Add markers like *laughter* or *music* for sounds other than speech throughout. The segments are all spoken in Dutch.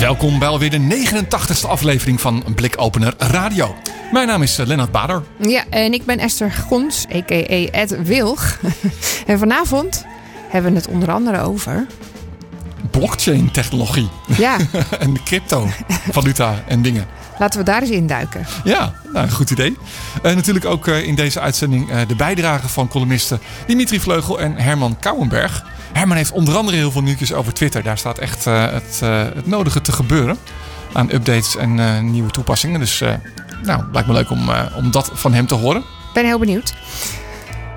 Welkom bij alweer de 89ste aflevering van Blikopener Radio. Mijn naam is eh, Lennart Bader. Ja, en ik ben Esther Gons, a.k.a. Ed Wilg. *laughs* en vanavond hebben we het onder andere over... Blockchain technologie. Ja, *laughs* en crypto, valuta en dingen. laten we daar eens induiken. Ja, nou, een goed idee. Eh, natuurlijk ook eh, in deze uitzending de bijdrage van columnisten Dimitri Vleugel en Herman Kouwenberg. Herman heeft onder andere heel veel nieuwtjes over Twitter. Daar staat echt eh, het, eh, het nodige te gebeuren aan updates en eh, nieuwe toepassingen. Dus nou, lijkt me leuk om, om dat van hem te horen. ben heel benieuwd.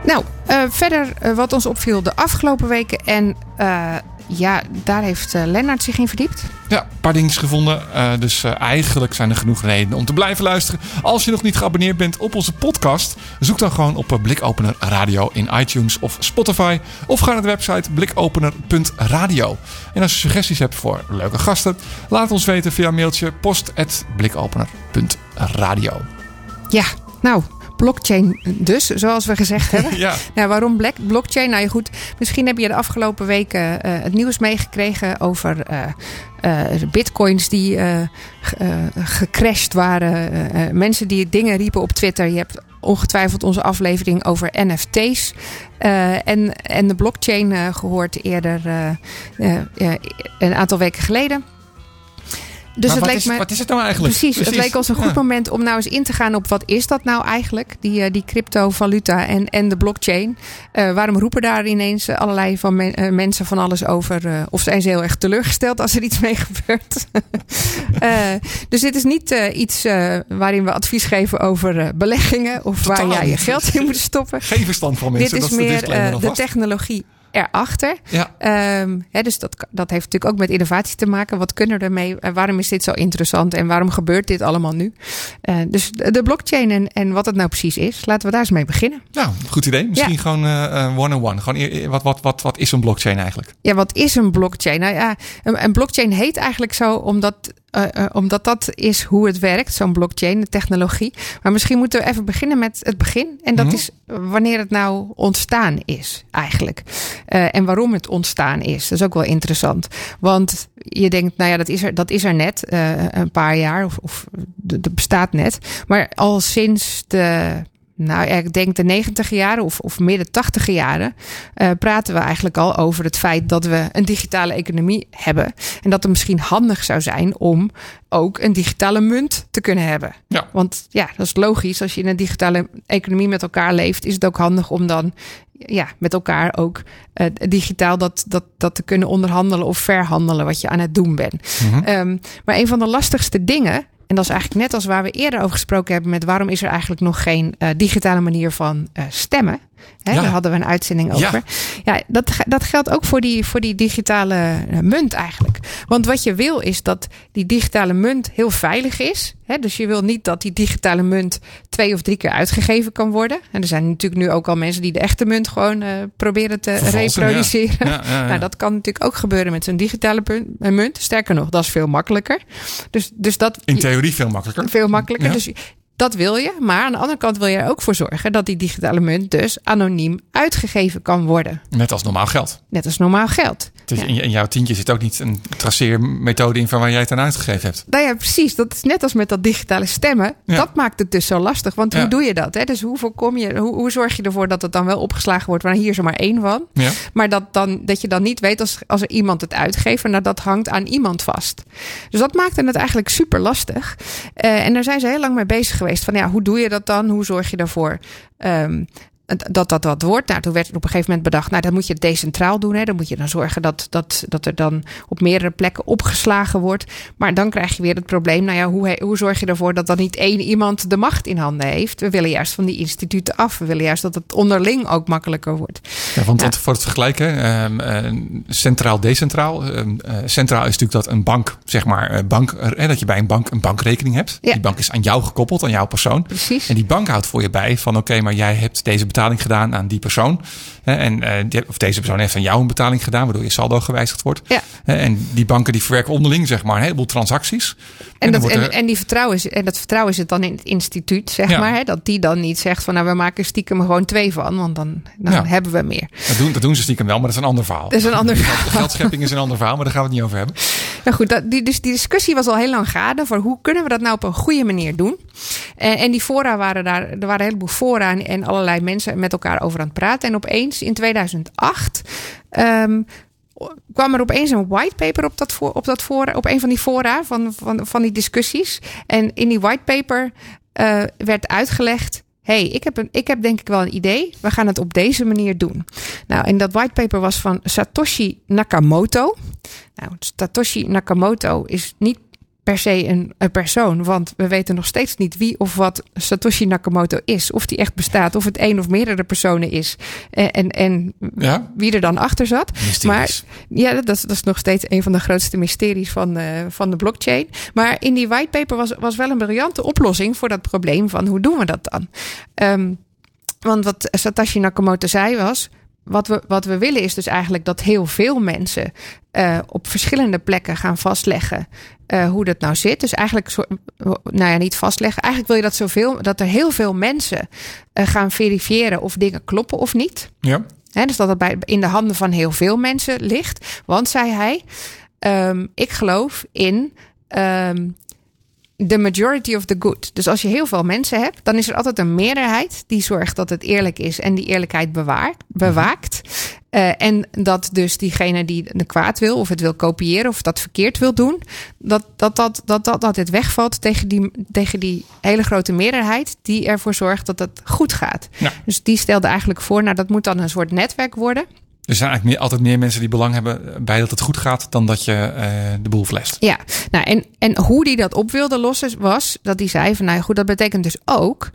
Nou, verder wat ons opviel de afgelopen weken. En ja, daar heeft eh, Lennart zich in verdiept. Ja, een paar dingetjes gevonden. Eh, dus eh, eigenlijk zijn er genoeg redenen om te blijven luisteren. Als je nog niet geabonneerd bent op onze podcast, zoek dan gewoon op Blikopener Radio in iTunes of Spotify. Of ga naar de website blikopener.radio. En als je suggesties hebt voor leuke gasten, laat ons weten via mailtje post.blikopener.radio. Ja, nou, blockchain dus, zoals we gezegd *laughs* hebben. Ja, Nou, waarom black, blockchain? Nou ja, goed. Misschien heb je de afgelopen weken eh, het nieuws meegekregen over eh, eh, bitcoins die ge- gecrashed waren. Mensen die dingen riepen op Twitter. Je hebt ongetwijfeld onze aflevering over NFT's en, en de blockchain eh, gehoord eerder een aantal weken geleden. Dus maar het wat, leek is, me. wat is het nou eigenlijk? Precies, het leek ons een goed Ja. moment om nou eens in te gaan op wat is dat nou eigenlijk, die, eh, die cryptovaluta en, en de blockchain. Eh, waarom roepen daar ineens allerlei van men- eh, mensen van alles over? of zijn ze heel erg teleurgesteld als er iets mee *laughs* gebeurt? Dus dit is niet iets waarin we advies geven over beleggingen of Totaal waar jij je geld in moet stoppen. Geen verstand van mensen. Dit is dat is de meer de technologie erachter. Ja, Ehm, hè, dus dat, dat heeft natuurlijk ook met innovatie te maken. Wat kunnen we ermee? En waarom is dit zo interessant? En waarom gebeurt dit allemaal nu? Eh, dus de, de blockchain en, en wat het nou precies is. Laten we daar eens mee beginnen. nou, goed idee. Misschien Ja. gewoon eh, eh, one-on-one. Gewoon, wat, wat, wat, wat is een blockchain eigenlijk? Ja, wat is een blockchain? Nou ja, een, een blockchain heet eigenlijk zo omdat, eh, eh, omdat dat is hoe het werkt, zo'n blockchain, de technologie. Maar misschien moeten we even beginnen met het begin. En dat Mhm. is wanneer het nou ontstaan is, eigenlijk. Eh, en waarom het ontstaan is. Dat is ook wel interessant. Want je denkt, nou ja, dat is er, dat is er net, eh, een paar jaar, of, of dat bestaat net. Maar al sinds de. Nou, ja, ik denk de 90 jaren of, of midden 80 jaren eh, praten we eigenlijk al over het feit dat we een digitale economie hebben. En dat het misschien handig zou zijn om ook een digitale munt te kunnen hebben. Ja. Want ja, dat is logisch. Als je in een digitale economie met elkaar leeft, is het ook handig om dan ja, met elkaar ook eh, digitaal dat, dat, dat te kunnen onderhandelen of verhandelen wat je aan het doen bent. Mhm. Ehm, maar een van de lastigste dingen, en dat is eigenlijk net als waar we eerder over gesproken hebben met waarom is er eigenlijk nog geen eh, digitale manier van eh, stemmen. Hè, Ja. Daar hadden we een uitzending Ja. over. Ja, dat, ge- dat geldt ook voor die, voor die digitale eh, munt eigenlijk. Want wat je wil is dat die digitale munt heel veilig is. Hè? Dus je wil niet dat die digitale munt twee of drie keer uitgegeven kan worden. En er zijn natuurlijk nu ook al mensen die de echte munt gewoon eh, proberen te Vervalsen, ja. reproduceren. Ja, ja, ja. Nou, dat kan natuurlijk ook gebeuren met zo'n digitale munt. Sterker nog, dat is veel makkelijker. Dus, dus dat In theorie veel makkelijker. veel makkelijker. Ja. Dus dat wil je. Maar aan de andere kant wil je er ook voor zorgen dat die digitale munt dus anoniem uitgegeven kan worden. Net als normaal geld. Net als normaal geld. Dus Ja. in, jouw tientje zit ook niet een traceermethode in van waar jij het aan uitgegeven hebt. Nou ja, precies. Dat is net als met dat digitale stemmen. Ja. Dat maakt het dus zo lastig. Want Ja. hoe doe je dat? Hè? Dus hoe, voorkom je, hoe, hoe zorg je ervoor dat het dan wel opgeslagen wordt? Maar hier is er maar één van. Ja. Maar dat, dan, dat je dan niet weet als, als er iemand het uitgeeft. Nou, dat hangt aan iemand vast. Dus dat maakte het eigenlijk super lastig. Eh, en daar zijn ze heel lang mee bezig geweest. Van ja, hoe doe je dat dan? Hoe zorg je ervoor? ehm, dat dat wat wordt. Nou, toen werd er op een gegeven moment bedacht, nou, dan moet je het decentraal doen. Hè. Dan moet je dan zorgen dat, dat, dat er dan op meerdere plekken opgeslagen wordt. Maar dan krijg je weer het probleem, nou ja, hoe, hoe zorg je ervoor dat dan niet één iemand de macht in handen heeft? We willen juist van die instituten af. We willen juist dat het onderling ook makkelijker wordt. Ja, want wat, voor het vergelijken, um, centraal, decentraal. Um, uh, centraal is natuurlijk dat een bank, zeg maar, uh, bank, dat je bij een bank een bankrekening hebt. Ja. Die bank is aan jou gekoppeld, aan jouw persoon. Precies. En die bank houdt voor je bij van, oké, okay, maar jij hebt deze betaling gedaan aan die persoon. En uh, of deze persoon heeft aan jou een betaling gedaan, waardoor je saldo gewijzigd wordt. Ja. En die banken die verwerken onderling zeg maar een heleboel transacties. En, dat, en, er... en, die vertrouwen is, en dat vertrouwen is het dan in het instituut, zeg ja. maar. Hè, dat die dan niet zegt van nou, we maken stiekem gewoon twee van, want dan, dan ja. hebben we meer. Dat doen, dat doen ze stiekem wel, maar dat is een ander verhaal. Dat is een ander *laughs* verhaal. Geldschepping is een ander verhaal, maar daar gaan we het niet over hebben. Nou goed, dat, die, dus die discussie was al heel lang gaande voor hoe kunnen we dat nou op een goede manier doen. En, en die fora waren daar, er waren een heleboel fora en allerlei mensen met elkaar over aan het praten. En opeens in 2008 um, kwam er opeens een whitepaper op dat voor, op dat fora, op een van die fora van, van, van die discussies. En in die whitepaper uh, werd uitgelegd hey, ik heb, een, ik heb denk ik wel een idee. We gaan het op deze manier doen. Nou, en dat whitepaper was van Satoshi Nakamoto. Nou, Satoshi Nakamoto is niet per se een, een, persoon. Want we weten nog steeds niet wie of wat Satoshi Nakamoto is. Of die echt bestaat. Of het één of meerdere personen is. En, en, en ja? wie er dan achter zat. Mysteries. Maar ja, dat, dat is nog steeds een van de grootste mysteries van, uh, van de blockchain. Maar in die whitepaper was, was wel een briljante oplossing voor dat probleem van hoe doen we dat dan? Um, want wat Satoshi Nakamoto zei was wat we, wat we willen is dus eigenlijk dat heel veel mensen uh, op verschillende plekken gaan vastleggen uh, hoe dat nou zit. Dus eigenlijk, zo, nou ja, niet vastleggen. Eigenlijk wil je dat, zoveel, dat er heel veel mensen uh, gaan verifiëren of dingen kloppen of niet. Ja. He, dus dat het bij, in de handen van heel veel mensen ligt. Want, zei hij, um, ik geloof in um, the majority of the good. Dus als je heel veel mensen hebt, dan is er altijd een meerderheid die zorgt dat het eerlijk is en die eerlijkheid bewaart, bewaakt. Uh, en dat dus diegene die de kwaad wil, of het wil kopiëren, of dat verkeerd wil doen, dat dat, dat, dat, dat, dat dit wegvalt tegen die, tegen die hele grote meerderheid die ervoor zorgt dat het goed gaat. Ja. Dus die stelde eigenlijk voor, nou dat moet dan een soort netwerk worden. Er zijn eigenlijk meer, altijd meer mensen die belang hebben bij dat het goed gaat dan dat je uh, de boel flest. Ja, nou en, en hoe die dat op wilde lossen was dat hij zei van nou goed, dat betekent dus ook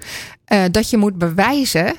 uh, dat je moet bewijzen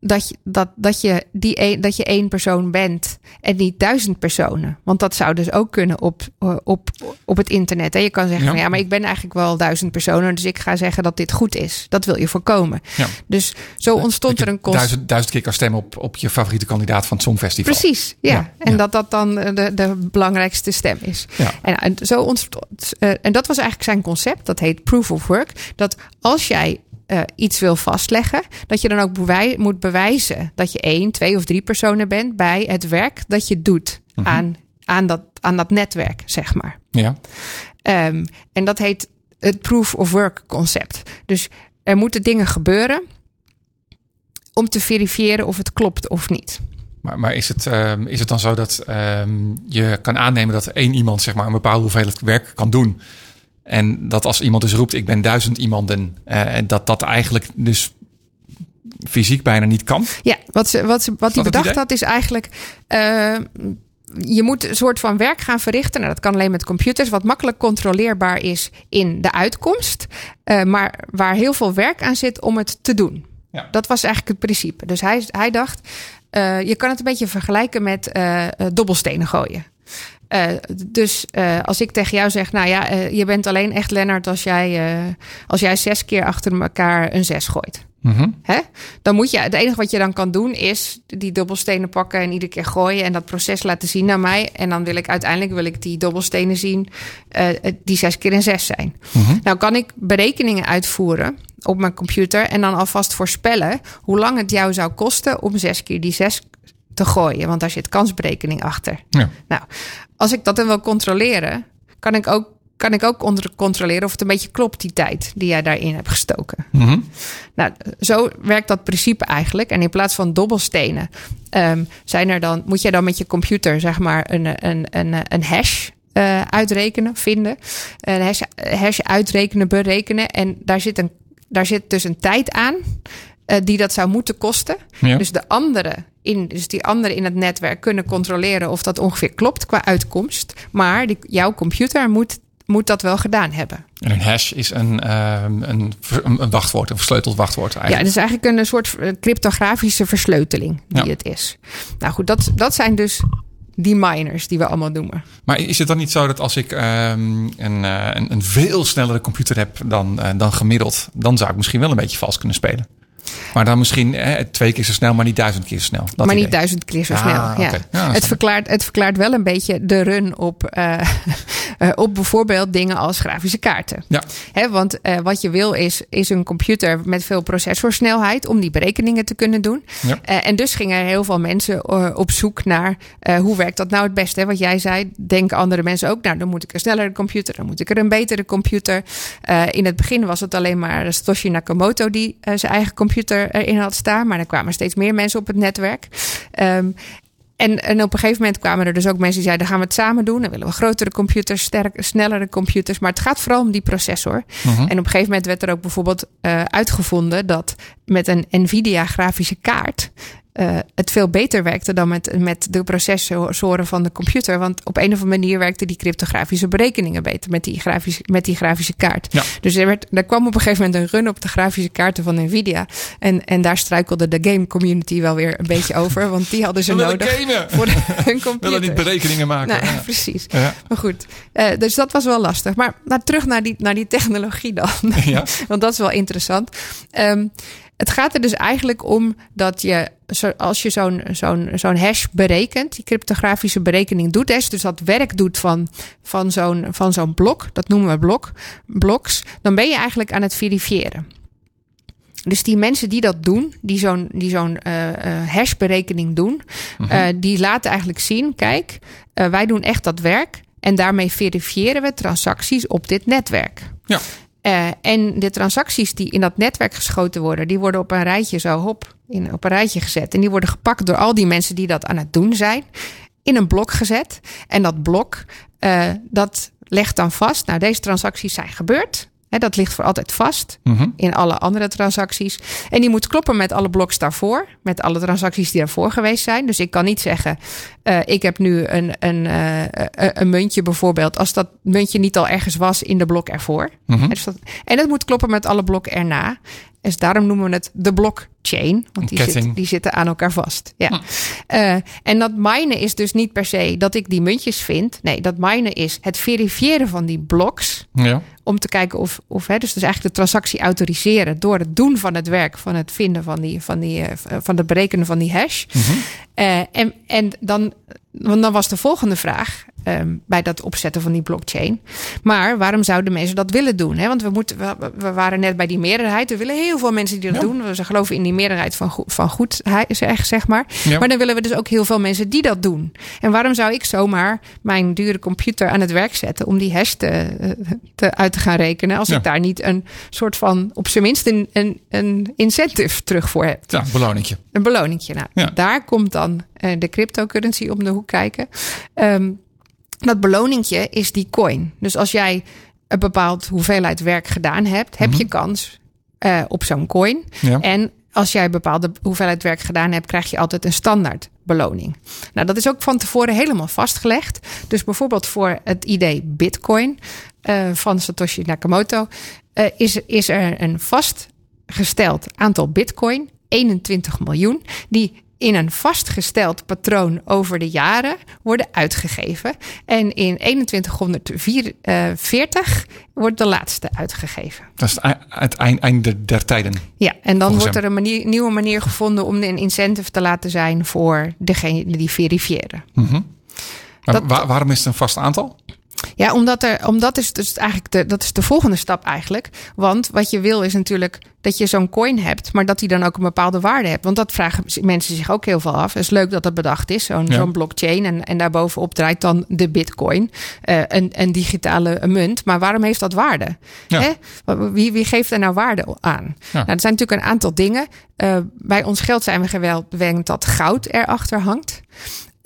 dat je, dat, dat, je die een, dat je één persoon bent en niet duizend personen. Want dat zou dus ook kunnen op, op, op het internet. Hè? Je kan zeggen ja. van ja, maar ik ben eigenlijk wel duizend personen, dus ik ga zeggen dat dit goed is. Dat wil je voorkomen. Ja. Dus zo ontstond er een kost. Duizend, duizend keer kan stemmen op, op je favoriete kandidaat van het Songfestival. Precies, ja. ja. En dat dat dan de, de belangrijkste stem is. En, en, zo ontstond, uh, en dat was eigenlijk zijn concept. Dat heet proof of work. Dat als jij uh, iets wil vastleggen, dat je dan ook bewij moet bewijzen dat je één, twee of drie personen bent bij het werk dat je doet mm -hmm. aan, aan, dat, aan dat netwerk, zeg maar. Ja. Um, en dat heet het proof of work concept. Dus er moeten dingen gebeuren om te verifiëren of het klopt of niet. Maar, maar is, het, um, is het dan zo dat um, je kan aannemen dat één iemand zeg maar, een bepaalde hoeveelheid werk kan doen? En dat als iemand dus roept, ik ben duizend iemanden, uh, dat dat eigenlijk dus fysiek bijna niet kan. Ja, wat, ze, wat, ze, wat hij bedacht had is eigenlijk... Uh, je moet een soort van werk gaan verrichten. Nou, dat kan alleen met computers, wat makkelijk controleerbaar is in de uitkomst. Uh, maar waar heel veel werk aan zit om het te doen. Ja. Dat was eigenlijk het principe. Dus hij, hij dacht, uh, je kan het een beetje vergelijken met dobbelstenen gooien. Uh, dus uh, als ik tegen jou zeg, nou ja, uh, je bent alleen echt Lennart als jij, als jij zes keer achter elkaar een zes gooit. Mm -hmm. Hè? Dan moet je, het enige wat je dan kan doen is die dobbelstenen pakken en iedere keer gooien en dat proces laten zien naar mij. En dan wil ik uiteindelijk wil ik die dobbelstenen zien die zes keer een zes zijn. Mm -hmm. Nou kan ik berekeningen uitvoeren op mijn computer en dan alvast voorspellen hoe lang het jou zou kosten om zes keer die zes te gooien, want daar zit kansberekening achter. Ja. Nou, als ik dat dan wil controleren, kan ik ook, kan ik ook controleren of het een beetje klopt, die tijd die jij daarin hebt gestoken. Mm -hmm. Nou, zo werkt dat principe eigenlijk. En in plaats van dobbelstenen um, zijn er dan, moet jij dan met je computer zeg maar een, een, een, een hash uh, uitrekenen, vinden. Een hash, hash uitrekenen, berekenen. En daar zit, een, daar zit dus een tijd aan eh, die dat zou moeten kosten. Ja. Dus de anderen in, dus die anderen in het netwerk kunnen controleren of dat ongeveer klopt qua uitkomst. Maar die, jouw computer moet, moet dat wel gedaan hebben. En een hash is een, ehm, een, wachtwoord, een versleuteld wachtwoord Ja, eigenlijk. het is eigenlijk een soort eh, cryptografische versleutaling die Ja. het is. Nou goed, dat, dat zijn dus die miners die we allemaal noemen. Maar is het dan niet zo dat als ik ehm, een, eh, een, een veel snellere computer heb dan, eh, dan gemiddeld, dan zou ik misschien wel een beetje vals kunnen spelen? Maar dan misschien eh, twee keer zo snel, maar niet duizend keer zo snel. Dat maar niet duizend keer zo Ah, snel. Ja. Ja, het, verklaart, het verklaart wel een beetje de run op, eh, *laughs* eh, op bijvoorbeeld dingen als grafische kaarten. Ja. Hè, want eh, wat je wil is, is een computer met veel processorsnelheid om die berekeningen te kunnen doen. Ja. En dus gingen er heel veel mensen op zoek naar hoe werkt dat nou het beste. Hè? Wat jij zei, denken andere mensen ook. Nou, dan moet ik een snellere computer, dan moet ik er een betere computer. In het begin was het alleen maar Satoshi Nakamoto die zijn eigen computer erin had staan. Maar er kwamen steeds meer mensen op het netwerk. Ehm, en, en op een gegeven moment kwamen er dus ook mensen die zeiden: dan gaan we het samen doen. Dan willen we grotere computers, sterk, snellere computers. Maar het gaat vooral om die processor. En op een gegeven moment werd er ook bijvoorbeeld eh, uitgevonden dat met een NVIDIA grafische kaart. Eh, het veel beter werkte dan met, met de processoren van de computer. Want op een of andere manier werkten die cryptografische berekeningen beter met die grafische, met die grafische kaart. Ja. Dus er, werd, er kwam op een gegeven moment een run op de grafische kaarten van Nvidia. En, en daar struikelde de game community wel weer een beetje *laughs* over. Want die hadden ze nodig voor *laughs* hun We willen computer. niet berekeningen maken. Nou, Ja. precies. Ja. Maar goed, eh, dus dat was wel lastig. Maar, maar terug naar die, naar die technologie dan. *laughs* Want dat is wel interessant. Ehm, het gaat er dus eigenlijk om dat je, als je zo'n zo'n zo'n hash berekent, die cryptografische berekening doet, dus dat werk doet van, van zo'n van zo'n blok, dat noemen we blok, bloks, dan ben je eigenlijk aan het verifiëren. Dus die mensen die dat doen, die zo'n die zo'n eh, eh, hashberekening doen, eh, die laten eigenlijk zien: kijk, wij doen echt dat werk. En daarmee verifiëren we transacties op dit netwerk. Ja. Eh, en de transacties die in dat netwerk geschoten worden, die worden op een rijtje zo hop, in, op een rijtje gezet. En die worden gepakt door al die mensen die dat aan het doen zijn, in een blok gezet. En dat blok, eh, dat legt dan vast, nou deze transacties zijn gebeurd. Hè, dat ligt voor altijd vast Mhm. in alle andere transacties. En die moet kloppen met alle bloks daarvoor. Met alle transacties die daarvoor geweest zijn. Dus ik kan niet zeggen, eh, ik heb nu een, een, eh, eh, een muntje bijvoorbeeld. Als dat muntje niet al ergens was in de blok ervoor. Mhm. En dus dat- En het moet kloppen met alle blokken erna. Dus daarom noemen we het de blockchain. Want die, zit, die zitten aan elkaar vast. Ja. Eh, en dat minen is dus niet per se dat ik die muntjes vind. Nee, dat minen is het verifiëren van die bloks Ja. om te kijken of, of hè, dus, dus eigenlijk de transactie autoriseren door het doen van het werk van het vinden van die van die eh, van het berekenen van die hash. Eh, en, en dan, want dan was de volgende vraag ehm, bij dat opzetten van die blockchain. Maar waarom zouden mensen dat willen doen? Hè? Want we, moeten, we, we waren net bij die meerderheid. Er willen heel veel mensen die dat Ja. doen. We geloven in die meerderheid van, go- van goed, zeg, zeg maar. Ja. Maar dan willen we dus ook heel veel mensen die dat doen. En waarom zou ik zomaar mijn dure computer aan het werk zetten om die hash te, te, uit te gaan rekenen, als Ja. ik daar niet een soort van, op zijn minst, een, een, een incentive terug voor heb? Ja, beloningje. Een beloningje. Nou, daar komt dan eh, de cryptocurrency om de hoek kijken. Ehm, dat beloningje is die coin. Dus als jij een bepaald hoeveelheid werk gedaan hebt, heb je kans eh, op zo'n coin. Ja. En als jij een bepaalde hoeveelheid werk gedaan hebt, krijg je altijd een standaard beloning. Nou, dat is ook van tevoren helemaal vastgelegd. Dus bijvoorbeeld voor het idee Bitcoin eh, van Satoshi Nakamoto eh, is, is er een vastgesteld aantal Bitcoin, 21 miljoen, die in een vastgesteld patroon over de jaren worden uitgegeven. En in 2140 wordt de laatste uitgegeven. Dat is het, ei- het eind, einde der tijden. Ja, en dan wordt er een manier, nieuwe manier gevonden om een incentive te laten zijn voor degene die verifiëren. Dat- wa- waarom is het een vast aantal? Ja, omdat er, omdat is dus eigenlijk de, dat is de volgende stap eigenlijk. Want wat je wil is natuurlijk dat je zo'n coin hebt, maar dat die dan ook een bepaalde waarde hebt. Want dat vragen mensen zich ook heel veel af. Het is leuk dat dat bedacht is, zo'n Ja. zo'n blockchain. En, en daarbovenop draait dan de bitcoin, eh, een, een digitale munt. Maar waarom heeft dat waarde? Ja. Hè? Wie, wie geeft er nou waarde aan? Nou, er zijn natuurlijk een aantal dingen. Eh, bij ons geld zijn we gewend dat goud erachter hangt.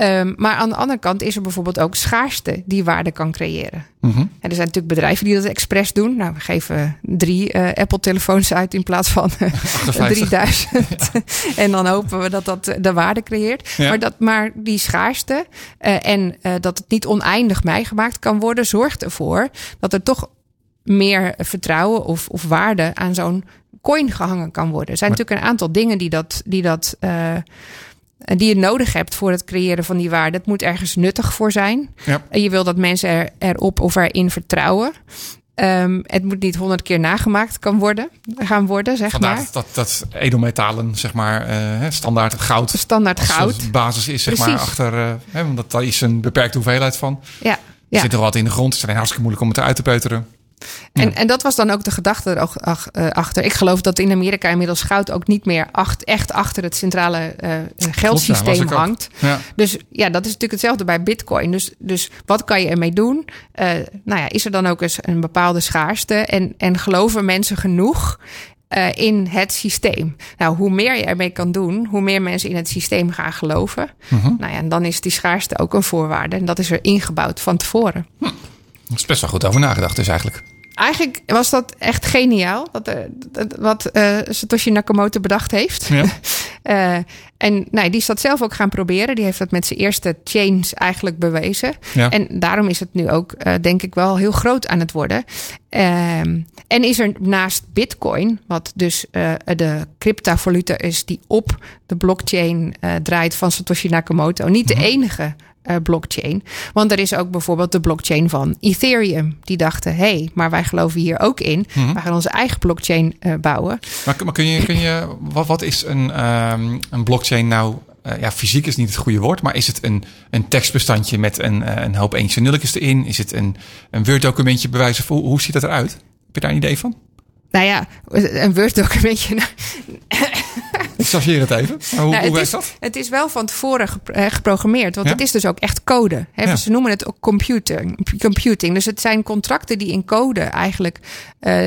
Ehm, maar aan de andere kant is er bijvoorbeeld ook schaarste die waarde kan creëren. Mhm. En er zijn natuurlijk bedrijven die dat expres doen. Nou, we geven drie eh, Apple-telefoons uit in plaats van eh, 58. 3000. *laughs* en dan hopen we dat dat eh, de waarde creëert. Ja. Maar, dat, maar die schaarste eh, en eh, dat het niet oneindig meegemaakt kan worden, zorgt ervoor dat er toch meer vertrouwen of, of waarde aan zo'n coin gehangen kan worden. Er zijn natuurlijk een aantal dingen die dat. Die dat eh, die je nodig hebt voor het creëren van die waarde. Het moet ergens nuttig voor zijn. Ja. En je wil dat mensen er, erop of erin vertrouwen. Ehm, het moet niet honderd keer nagemaakt kan worden, gaan worden, zeg Vandaar maar. dat, dat edelmetalen, zeg maar, eh, standaard goud. Standaard goud. basis is, zeg maar, achter. eh, hè, want daar is een beperkte hoeveelheid van. Ja, Er ja. zit er wat in de grond. Het is alleen hartstikke moeilijk om het eruit te peuteren. En, en dat was dan ook de gedachte er ach- eh, achter. Ik geloof dat in Amerika inmiddels goud ook niet meer acht, echt achter het centrale eh, geldsysteem ik ook. hangt. Ja. Dus ja, dat is natuurlijk hetzelfde bij Bitcoin. Dus, dus wat kan je ermee doen? Eh, nou ja, is er dan ook eens een bepaalde schaarste? En, en geloven mensen genoeg eh, in het systeem? Nou, hoe meer je ermee kan doen, hoe meer mensen in het systeem gaan geloven. Nou ja, en dan is die schaarste ook een voorwaarde. En dat is er ingebouwd van tevoren. Er is best wel goed over nagedacht, dus eigenlijk. Eigenlijk was dat echt geniaal. Dat, eh, dat- wat eh, Satoshi Nakamoto bedacht heeft. Ja. *laughs* En nou, die is dat zelf ook gaan proberen. Die heeft dat met zijn eerste chains eigenlijk bewezen. Ja. En daarom is het nu ook, eh, denk ik, wel heel groot aan het worden. Ehm, en is er naast Bitcoin, wat dus eh, de cryptovaluta is die op de blockchain eh, draait van Satoshi Nakamoto, niet de enige eh, blockchain. Want er is ook bijvoorbeeld de blockchain van Ethereum. Die dachten, hé, hey, maar wij geloven hier ook in. We gaan onze eigen blockchain bouwen. Maar, maar kun je, kun je wat, wat is een, ehm, een blockchain nou? Eh, ja, fysiek is niet het goede woord, maar is het een, een tekstbestandje met een, eh, een hoop eentjes en nulletjes erin? Is het een, een Word-documentje bewijzen? Hoe, hoe ziet dat eruit? Heb je daar een idee van? Nou ja, een Word-documentje. Ik chargeer het even. Maar hoe, Nou, hoe het, werkt is, dat? het is wel van tevoren eh, geprogrammeerd. Want Ja? het is dus ook echt code. Hè? Ja. Ze noemen het ook computer, computing. Dus het zijn contracten die in code eigenlijk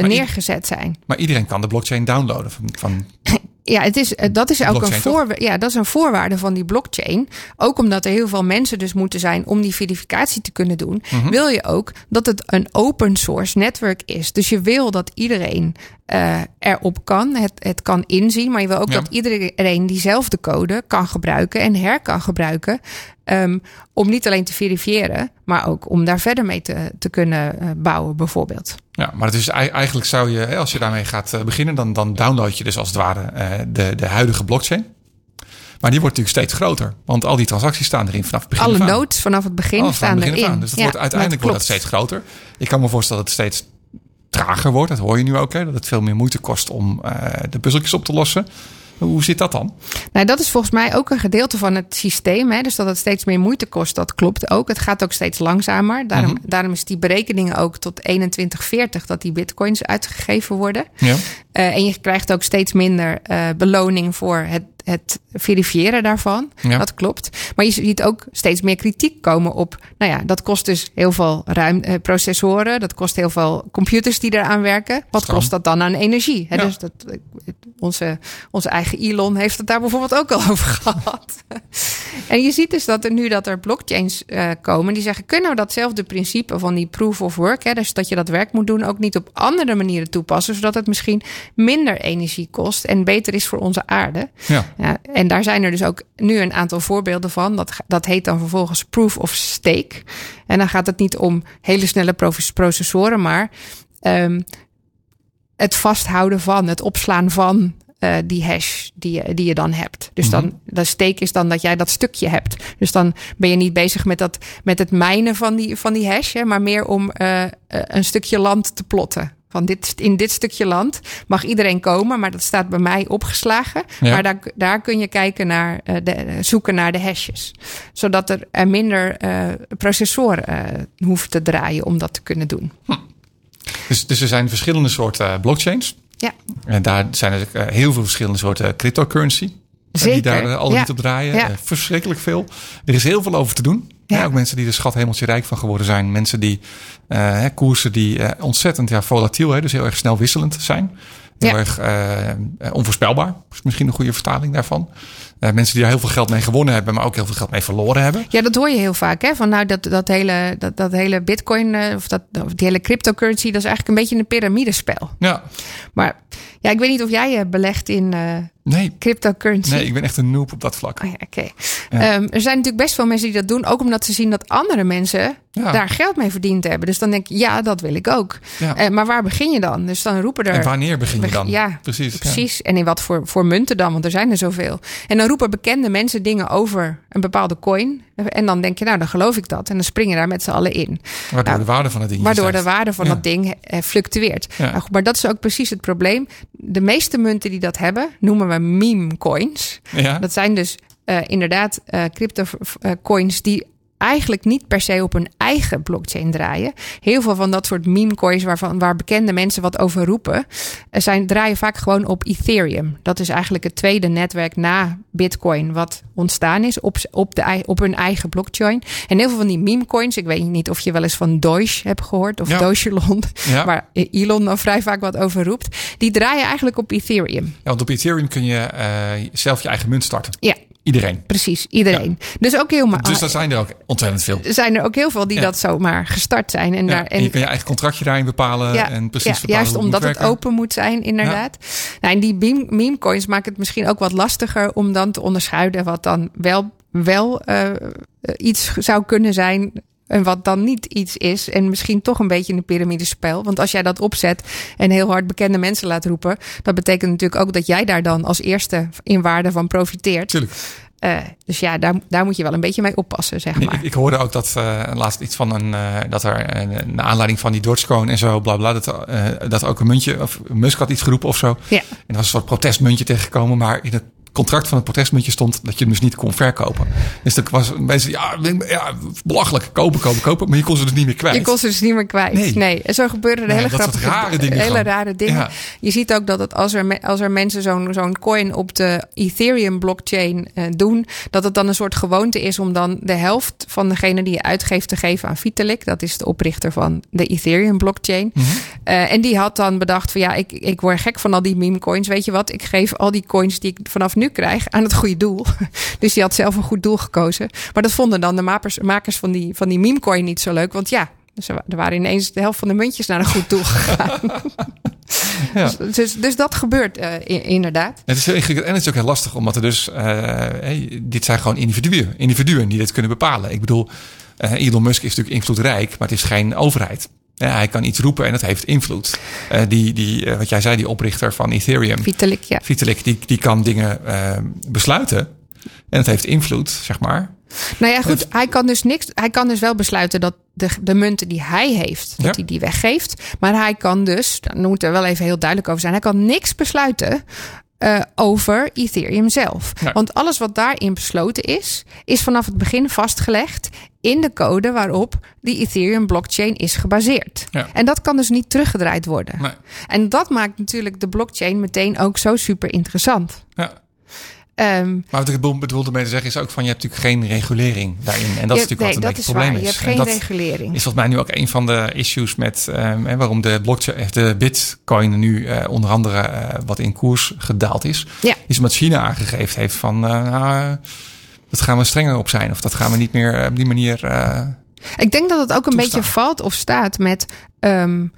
neergezet zijn. Maar iedereen kan de blockchain downloaden van, van *laughs* Ja, het is, eh, dat is ook een, voor, ja, dat is een voorwaarde van die blockchain. Ook omdat er heel veel mensen dus moeten zijn om die verificatie te kunnen doen. Mhm. Wil je ook dat het een open source netwerk is. Dus je wil dat iedereen eh, erop kan, het, het kan inzien. Maar je wil ook Ja. dat iedereen diezelfde code kan gebruiken en her kan gebruiken. ehm, om niet alleen te verifiëren, maar ook om daar verder mee te, te kunnen eh, bouwen, bijvoorbeeld. Ja, maar het is ei- eigenlijk zou je, als je daarmee gaat eh, beginnen, dan, dan download je dus als het ware eh, de, de huidige blockchain. Maar die wordt natuurlijk steeds groter, want al die transacties staan erin vanaf het begin. Alle nodes vanaf het begin Alles staan begin erin. Dus dat Ja, wordt, uiteindelijk wordt dat steeds groter. Ik kan me voorstellen dat het steeds trager wordt. Dat hoor je nu ook, hè, dat het veel meer moeite kost om eh, de puzzeltjes op te lossen. Hoe zit dat dan? Nou, dat is volgens mij ook een gedeelte van het systeem. Hè? Dus dat het steeds meer moeite kost, dat klopt ook. Het gaat ook steeds langzamer. Daarom, Mhm. daarom is die berekeningen ook tot 2140 dat die bitcoins uitgegeven worden. Ja. Eh, en je krijgt ook steeds minder eh, beloning voor het, het verifiëren daarvan. Ja. Dat klopt. Maar je ziet ook steeds meer kritiek komen op. Nou ja, dat kost dus heel veel ruim, eh, processoren. Dat kost heel veel computers die eraan werken. Wat kost dat dan aan energie? Hè? Ja. Dus dat, onze, onze eigen Elon heeft het daar bijvoorbeeld ook al *laughs* over gehad. en je ziet dus dat er nu dat er blockchains komen die zeggen: kunnen we datzelfde principe van die proof of work, hè, dus dat je dat werk moet doen, ook niet op andere manieren toepassen, zodat het misschien minder energie kost en beter is voor onze aarde. Ja. Ja, en daar zijn er dus ook nu een aantal voorbeelden van. Dat, dat heet dan vervolgens proof of stake. En dan gaat het niet om hele snelle proces- processoren, maar ehm, het vasthouden van, het opslaan van eh, die hash die je, die je dan hebt. Dus dan, de stake is dan dat jij dat stukje hebt. Dus dan ben je niet bezig met, dat, met het mijnen van die, van die hash, hè, maar meer om eh, eh, een stukje land te plotten. Van dit, in dit stukje land mag iedereen komen, maar dat staat bij mij opgeslagen. Ja. Maar daar, daar kun je kijken naar, eh, de, zoeken naar de hashes. Zodat er eh, minder processoren eh, hoeft te draaien om dat te kunnen doen. Dus, dus er zijn verschillende soorten blockchains. Ja, En daar zijn er eh, heel veel verschillende soorten cryptocurrency. Die daar al Ja. niet op draaien. Ja. Verschrikkelijk veel. Er is heel veel over te doen. Ja. Ook mensen die er schat hemeltje rijk van geworden zijn. Mensen die eh, hè, koersen die eh, ontzettend ja, volatiel, hè, dus heel erg snel wisselend zijn. Heel Ja. erg eh, onvoorspelbaar. Is misschien een goede vertaling daarvan. Eh, mensen die er heel veel geld mee gewonnen hebben, maar ook heel veel geld mee verloren hebben. Ja, dat hoor je heel vaak. Hè? Van nou, dat, dat, hele, dat, dat hele bitcoin of, dat, of die hele cryptocurrency, dat is eigenlijk een beetje een piramidespel. Ja, Maar ja, ik weet niet of jij eh, belegt in eh, nee, cryptocurrency. nee, ik ben echt een noob op dat vlak. Oh ja, oké. Ehm, er zijn natuurlijk best veel mensen die dat doen, ook omdat ze zien dat andere mensen Ja. daar geld mee verdiend hebben. Dus dan denk ik, ja, dat wil ik ook. Eh, maar waar begin je dan? Dus dan roepen er. En wanneer begin je dan? Ja, precies. Precies. En in wat voor, voor munten dan? Want er zijn er zoveel. En dan roepen bekende mensen dingen over een bepaalde coin. En dan denk je, nou, dan geloof ik dat. En dan spring je daar met z'n allen in. Waardoor Nou, de waarde van het ding Waardoor de waarde van Ja. dat ding eh, fluctueert. Ja. Nou maar dat is ook precies het probleem. De meeste munten die dat hebben, noemen we meme coins. Ja, Dat zijn dus eh, inderdaad eh, crypto coins die eigenlijk niet per se op hun eigen blockchain draaien. Heel veel van dat soort meme coins waarvan, waar bekende mensen wat over roepen, eh, zijn, draaien vaak gewoon op Ethereum. Dat is eigenlijk het tweede netwerk na Bitcoin wat ontstaan is op, op, de, op hun eigen blockchain. En heel veel van die meme coins, ik weet niet of je wel eens van Doge hebt gehoord of Ja. waar *laughs* Elon dan vrij vaak wat over roept. Die draaien eigenlijk op Ethereum. Ja, want op Ethereum kun je eh, zelf je eigen munt starten. Ja, Iedereen. precies. Iedereen. Dus ook heel ma- Dus daar zijn er ook ontzettend veel. zijn er ook heel veel die Ja. dat zomaar gestart zijn. En, Ja, daar, en je kan je eigen contractje daarin bepalen ja, en precies ja, bepalen juist omdat het open moet zijn, inderdaad. Nou, en die meme, meme coins maken het misschien ook wat lastiger om dan te onderscheiden wat dan wel, wel eh, iets zou kunnen zijn. En wat dan niet iets is. En misschien toch een beetje een piramidespel. Want als jij dat opzet en heel hard bekende mensen laat roepen. Dat betekent natuurlijk ook dat jij daar dan als eerste in waarde van profiteert. Tuurlijk. Eh, dus ja, daar, daar moet je wel een beetje mee oppassen, zeg maar. ik, ik hoorde ook dat uh, laatst iets van een uh, dat er een, aanleiding van die Dogecoin en zo, bla bla, dat, dat ook een muntje of Musk had iets geroepen of zo. Ja. En er was een soort protestmuntje tegengekomen, maar in het contract van het protestmuntje stond dat je hem dus niet kon verkopen. Dus dat was mensen, ja, ja, belachelijk, kopen, kopen, kopen, maar je kon ze dus niet meer kwijt. Je kon ze dus niet meer kwijt. Nee, nee. en zo gebeuren er Nee, hele grappige, rare dingen hele rare dingen. Ja. Je ziet ook dat het als er, als er mensen zo'n zo'n coin op de Ethereum blockchain eh, doen, dat het dan een soort gewoonte is om dan de helft van degene die je uitgeeft te geven aan Vitalik. Dat is de oprichter van de Ethereum blockchain. Mhm. Eh, en die had dan bedacht van ja, ik, ik word gek van al die meme coins. Weet je wat? Ik geef al die coins die ik vanaf nu krijg aan het goede doel. *laughs* dus die had zelf een goed doel gekozen. Maar dat vonden dan de makers, makers van die, van die meme coin niet zo leuk. Want ja, dus er wa- waren ineens de helft van de muntjes naar een goed doel gegaan. *laughs* *laughs* Ja. dus, dus, dus dat gebeurt eh, inderdaad. Het is heel ingewikkeld en het is ook heel lastig, omdat er dus, uh, hey, dit zijn gewoon individuen, individuen die dit kunnen bepalen. Ik bedoel, uh, Elon Musk is natuurlijk invloedrijk, maar het is geen overheid. Ja, hij kan iets roepen en het heeft invloed. Uh, die, die, uh, wat jij zei, die oprichter van Ethereum, Vitalik, ja. Vitalik, die, die kan dingen uh, besluiten. En het heeft invloed, zeg maar. Nou ja, goed, hij kan dus niks. Hij kan dus wel besluiten dat de, de munten die hij heeft, dat Ja. hij die weggeeft. Maar hij kan dus, daar moet er wel even heel duidelijk over zijn, hij kan niks besluiten. eh, over Ethereum zelf. Want alles wat daarin besloten is, is vanaf het begin vastgelegd in de code waarop die Ethereum blockchain is gebaseerd. Ja. En dat kan dus niet teruggedraaid worden. Nee. En dat maakt natuurlijk de blockchain meteen ook zo super interessant. Ja. Ehm, Maar wat ik bedoel- bedoelde mee te zeggen is ook van je hebt natuurlijk geen regulering daarin. En dat is je- natuurlijk nee, wat een dat is het probleem waar. Je is. hebt En geen dat regulering. is volgens mij nu ook een van de issues met um, hè, waarom de blockchain, de bitcoin nu uh, onder andere uh, wat in koers gedaald is. Ja. Is omdat China aangegeven heeft van uh, nou, dat gaan we strenger op zijn. Of dat gaan we niet meer uh, op die manier. Ik denk dat het ook een toestaan. beetje valt of staat met um,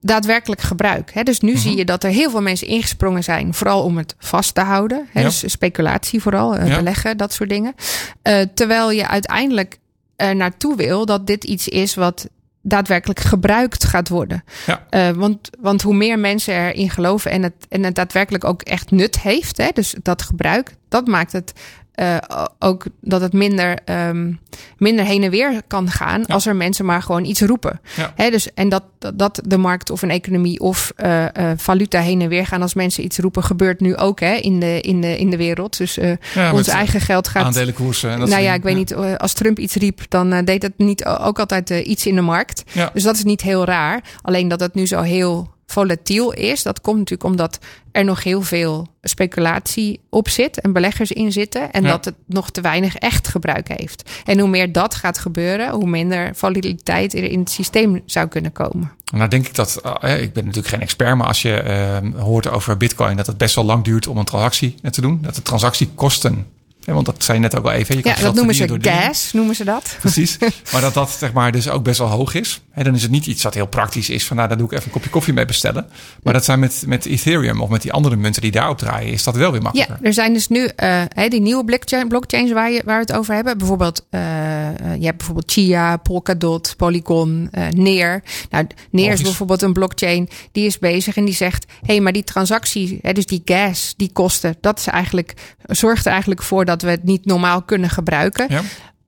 daadwerkelijk gebruik. Hè? Dus nu Mhm. zie je dat er heel veel mensen ingesprongen zijn, vooral om het vast te houden. Hè? Ja. Dus speculatie vooral, uh, Ja. beleggen, dat soort dingen. Uh, terwijl je uiteindelijk er naartoe wil dat dit iets is wat daadwerkelijk gebruikt gaat worden. Ja. Uh, want, want hoe meer mensen erin geloven en het, en het daadwerkelijk ook echt nut heeft, hè, dus dat gebruik, dat maakt het uh, ook dat het minder, um, minder heen en weer kan gaan Ja. als er mensen maar gewoon iets roepen. Ja. Dus, en dat, dat, dat de markt of een economie of uh, uh, valuta heen en weer gaan als mensen iets roepen, gebeurt nu ook hè, in, de, in, de, in de wereld. Dus Ja, ons eigen geld gaat. Aandelenkoersen. En dat Nou ja, ik weet niet, als Trump iets riep, dan deed het niet ook altijd iets in de markt. Ja. Dus dat is niet heel raar. Alleen dat het nu zo heel volatiel is. Dat komt natuurlijk omdat er nog heel veel speculatie op zit en beleggers in zitten. En Ja. dat het nog te weinig echt gebruik heeft. En hoe meer dat gaat gebeuren, hoe minder volatiliteit er in het systeem zou kunnen komen. Nou denk ik dat, eh, ik ben natuurlijk geen expert, maar als je eh, hoort over bitcoin, dat het best wel lang duurt om een transactie te doen. Dat de transactiekosten, hè, want dat zei je net ook al even. Je kan Ja, dat noemen ze dingen. gas, noemen ze dat. Precies. Maar dat dat zeg maar dus ook best wel hoog is. Hè, dan is het niet iets dat heel praktisch is. Van nou, daar doe ik even een kopje koffie mee bestellen. Maar dat zijn met, met Ethereum of met die andere munten die daarop draaien, is dat wel weer makkelijker. Ja, er zijn dus nu eh, die nieuwe blockchain, blockchains waar, je, waar we het over hebben. Bijvoorbeeld, eh, eh, je hebt bijvoorbeeld Chia, Polkadot, Polygon, eh Neer. Nou, Neer is bijvoorbeeld een blockchain die is bezig en die zegt: hé, hey, maar die transactie, hè, dus die gas, die kosten, dat is eigenlijk, zorgt er eigenlijk voor dat we het niet normaal kunnen gebruiken. Ja.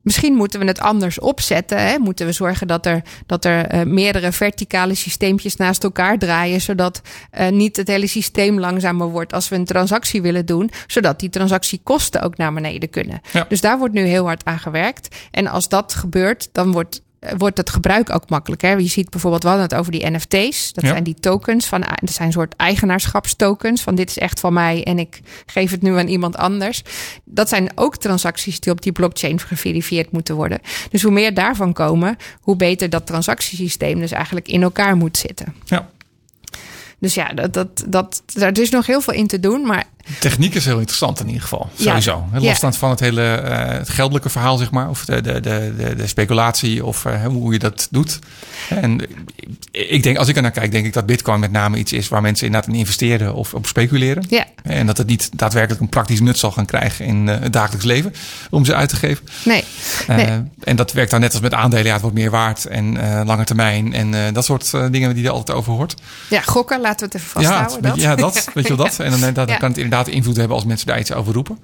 Misschien moeten we het anders opzetten. Hè? Moeten we zorgen dat er, dat er eh, meerdere verticale systeempjes naast elkaar draaien. Zodat eh, niet het hele systeem langzamer wordt als we een transactie willen doen. Zodat die transactiekosten ook naar beneden kunnen. Ja. Dus daar wordt nu heel hard aan gewerkt. En als dat gebeurt, dan wordt, wordt het gebruik ook makkelijker. Je ziet bijvoorbeeld, we hadden het over die NFT's. Dat Ja. zijn die tokens. Van, dat zijn een soort eigenaarschapstokens. Van dit is echt van mij en ik geef het nu aan iemand anders. Dat zijn ook transacties die op die blockchain geverifieerd moeten worden. Dus hoe meer daarvan komen, hoe beter dat transactiesysteem dus eigenlijk in elkaar moet zitten. Ja. Dus ja, dat, dat, dat, daar is nog heel veel in te doen. Maar Techniek is heel interessant in ieder geval. Sowieso. Ja. Losstaand van het hele eh, het geldelijke verhaal, zeg maar. Of de, de, de, de, speculatie of eh, hoe je dat doet. En ik denk, als ik er naar kijk, denk ik dat bitcoin met name iets is waar mensen inderdaad in investeren of op speculeren. ja, En dat het niet daadwerkelijk een praktisch nut zal gaan krijgen in eh, het dagelijks leven om ze uit te geven. nee. Nee. en dat werkt dan net als met aandelen. Ja, het wordt meer waard en lange termijn. En dat soort dingen die je er altijd over hoort. Ja, gokken, laten we het even Ja, vasthouden. het- ja, dat. Weet je wel dat? *laughs* En dan, dan Ja. kan het inderdaad invloed hebben als mensen daar iets over roepen.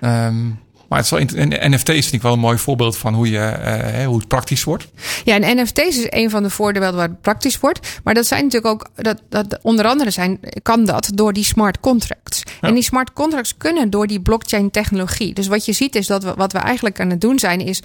Ehm, maar het is wel, en NFT's vind ik wel een mooi voorbeeld van hoe, je, eh, hoe het praktisch wordt. Ja, en NFT's is een van de voordelen waar het praktisch wordt. Maar dat zijn natuurlijk ook, dat, dat, onder andere zijn, kan dat door die smart contracts. En die smart contracts kunnen door die blockchain technologie. Dus wat je ziet is dat we, wat we eigenlijk aan het doen zijn, is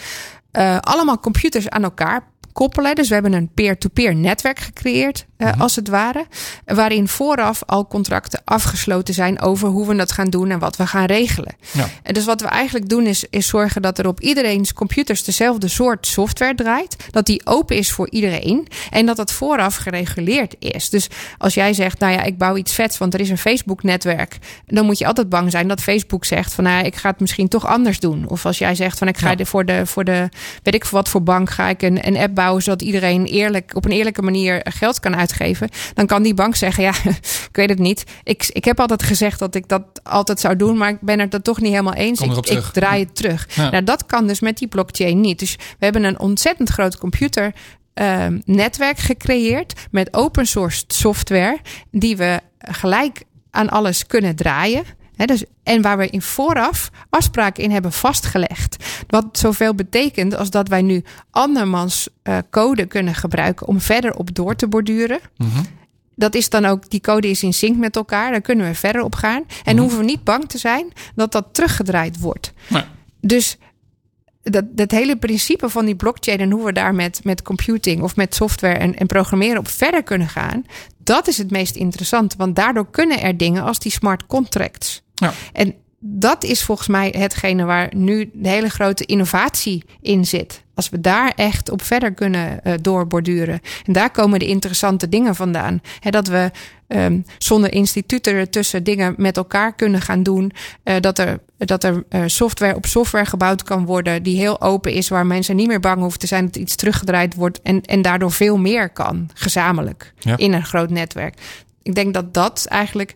eh, allemaal computers aan elkaar koppelen. Dus we hebben een peer-to-peer netwerk gecreëerd, eh, als het ware. Waarin vooraf al contracten afgesloten zijn over hoe we dat gaan doen en wat we gaan regelen. Ja. En dus wat we eigenlijk doen is, is zorgen dat er op iedereen's computers dezelfde soort software draait. Dat die open is voor iedereen. En dat dat vooraf gereguleerd is. Dus als jij zegt, nou ja, ik bouw iets vets, want er is een Facebook-netwerk. Dan moet je altijd bang zijn dat Facebook zegt van, nou ja, ik ga het misschien toch anders doen. Of als jij zegt van, ik ga Ja. voor de, voor de, weet ik voor wat voor bank, ga ik een, een app zodat iedereen eerlijk, op een eerlijke manier geld kan uitgeven. Dan kan die bank zeggen, ja, *laughs* ik weet het niet. Ik, ik heb altijd gezegd dat ik dat altijd zou doen, maar ik ben het er toch niet helemaal eens. Ik, ik draai het terug. Ja. Nou, dat kan dus met die blockchain niet. Dus we hebben een ontzettend groot computer. ehm, netwerk gecreëerd met open source software die we gelijk aan alles kunnen draaien. Dus, en waar we in vooraf afspraken in hebben vastgelegd. Wat zoveel betekent als dat wij nu andermans eh, code kunnen gebruiken om verder op door te borduren. Dat is dan ook, die code is in sync met elkaar. Daar kunnen we verder op gaan. En hoeven we niet bang te zijn dat dat teruggedraaid wordt. Nee. Dus dat, dat hele principe van die blockchain en hoe we daar met, met computing of met software en, en programmeren op verder kunnen gaan, dat is het meest interessante. Want daardoor kunnen er dingen als die smart contracts. Ja. En dat is volgens mij hetgene waar nu de hele grote innovatie in zit. Als we daar echt op verder kunnen eh, doorborduren. En daar komen de interessante dingen vandaan. Dat we ehm, zonder instituten ertussen dingen met elkaar kunnen gaan doen. Eh, dat er, dat er eh, software op software gebouwd kan worden die heel open is. Waar mensen niet meer bang hoeven te zijn dat iets teruggedraaid wordt. En, en daardoor veel meer kan, gezamenlijk, Ja. in een groot netwerk. Ik denk dat dat eigenlijk...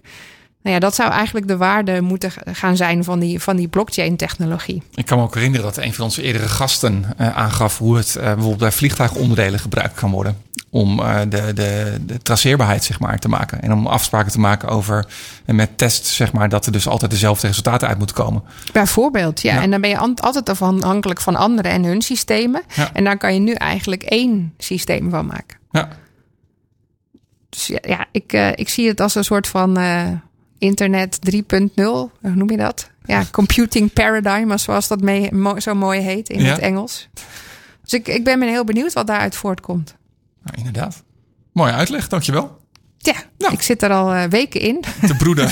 Nou ja, dat zou eigenlijk de waarde moeten gaan zijn van die, van die blockchain-technologie. Ik kan me ook herinneren dat een van onze eerdere gasten eh, aangaf hoe het eh, bijvoorbeeld bij vliegtuigonderdelen gebruikt kan worden. Om eh, de, de, de traceerbaarheid zeg maar, te maken. En om afspraken te maken over met tests, zeg maar, dat er dus altijd dezelfde resultaten uit moeten komen. Bijvoorbeeld, ja. Ja. En dan ben je altijd afhankelijk van anderen en hun systemen. Ja. En daar kan je nu eigenlijk één systeem van maken. Ja, Dus ja, ja ik, ik zie het als een soort van internet 3.0. Hoe noem je dat? Ja, *laughs* computing paradigm, zoals dat mee, mo- zo mooi heet in Ja. het Engels. Dus ik, ik ben heel benieuwd wat daaruit voortkomt. nou, inderdaad. Mooie uitleg, dankjewel. Ja, Nou. ik zit er al eh, weken in. Te broeden.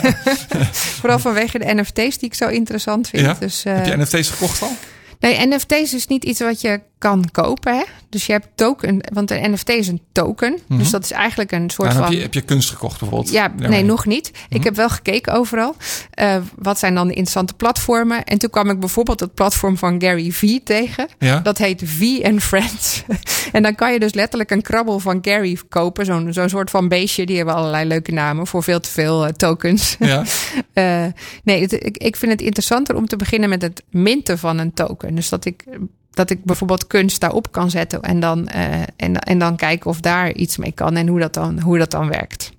*laughs* *laughs* Vooral vanwege de NFT's die ik zo interessant vind. ja? Dus, eh, Heb je NFT's gekocht al? Nee, NFT's is niet iets wat je kan kopen. Hè? Dus je hebt token, want een NFT is een token. Dus dat is eigenlijk een soort Nou, van. heb, je, heb je kunst gekocht bijvoorbeeld? Ja, nee, nog niet. Mhm. Ik heb wel gekeken overal. Eh, wat zijn dan de interessante platformen? En toen kwam ik bijvoorbeeld het platform van Gary Vee tegen. Ja? Dat heet V and Friends. *laughs* en dan kan je dus letterlijk een krabbel van Gary kopen. Zo'n zo'n soort van beestje. Die hebben allerlei leuke namen voor veel te veel eh, tokens. Ja? *laughs* Eh, nee, het- ik, ik vind het interessanter om te beginnen met het minten van een token. Dus dat ik, dat ik bijvoorbeeld kunst daarop kan zetten en dan, eh, en, en dan kijken of daar iets mee kan en hoe dat dan, hoe dat dan werkt.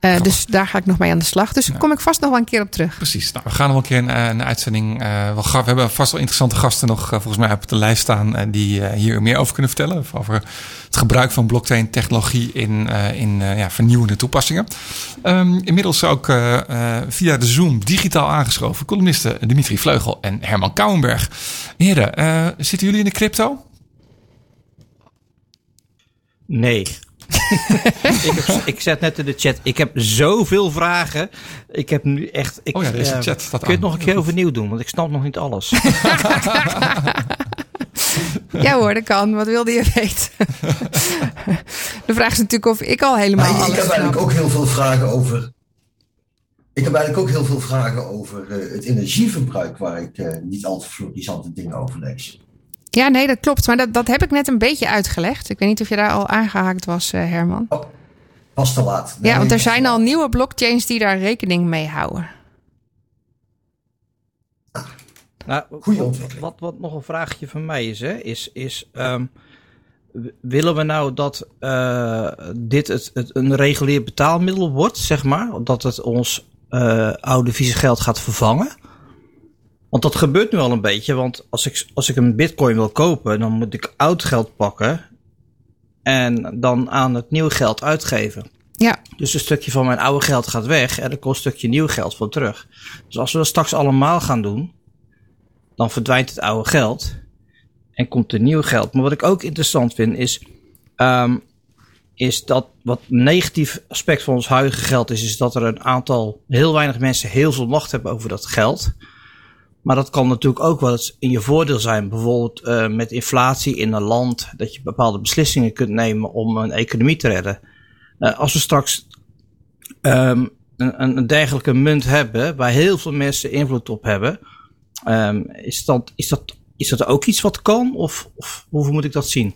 Eh, dus daar ga ik nog mee aan de slag. Dus daar kom ik vast nog wel een keer op terug. Precies. Nou, we gaan nog een keer een, eh, een uitzending. eh, wel ga- we hebben vast wel interessante gasten nog eh, volgens mij op de lijst staan. eh, die eh, hier meer over kunnen vertellen. Over het gebruik van blockchain technologie in, eh, in eh, ja, vernieuwende toepassingen. Ehm, inmiddels ook eh, eh, via de Zoom digitaal aangeschoven. Columnisten Dimitri Vleugel en Herman Kouwenberg. Heren, eh, zitten jullie in de crypto? Nee. *laughs* ik, heb, ik zet net in de chat. Ik heb zoveel vragen. Ik heb nu echt. Ik, Oh ja, deze eh, chat staat Kun je het nog een keer overnieuw doen? Want ik snap nog niet alles. *laughs* Ja hoor, dat kan. Wat wilde je weten? *laughs* de vraag is natuurlijk of ik al helemaal Maar ik alles heb eigenlijk ook heel veel vragen over. Ik heb eigenlijk ook heel veel vragen over eh, het energieverbruik, waar ik eh, niet al te florissante dingen over lees. Ja, nee, dat klopt. Maar dat, dat heb ik net een beetje uitgelegd. Ik weet niet of je daar al aangehaakt was, eh, Herman. Oh, pas te laat. Ja, want er zijn al nieuwe blockchains die daar rekening mee houden. Nou, Goeie wat, ontwikkeling. wat, wat nog een vraagje van mij is, hè, is, is ehm, willen we nou dat eh, dit het, het een regulier betaalmiddel wordt, zeg maar? Dat het ons eh, oude vieze geld gaat vervangen? Want dat gebeurt nu al een beetje, want als ik, als ik een bitcoin wil kopen, dan moet ik oud geld pakken en dan aan het nieuwe geld uitgeven. Ja, Dus een stukje van mijn oude geld gaat weg en er komt een stukje nieuw geld voor terug. Dus als we dat straks allemaal gaan doen, dan verdwijnt het oude geld en komt er nieuw geld. Maar wat ik ook interessant vind is, ehm, is dat wat een negatief aspect van ons huidige geld is, is dat er een aantal, heel weinig mensen heel veel macht hebben over dat geld. Maar dat kan natuurlijk ook wel eens in je voordeel zijn. Bijvoorbeeld eh, met inflatie in een land, dat je bepaalde beslissingen kunt nemen om een economie te redden. Eh, als we straks ehm, een, een, dergelijke munt hebben, waar heel veel mensen invloed op hebben, ehm, is, dat, is, dat, is dat ook iets wat kan? Of, of hoe moet ik dat zien?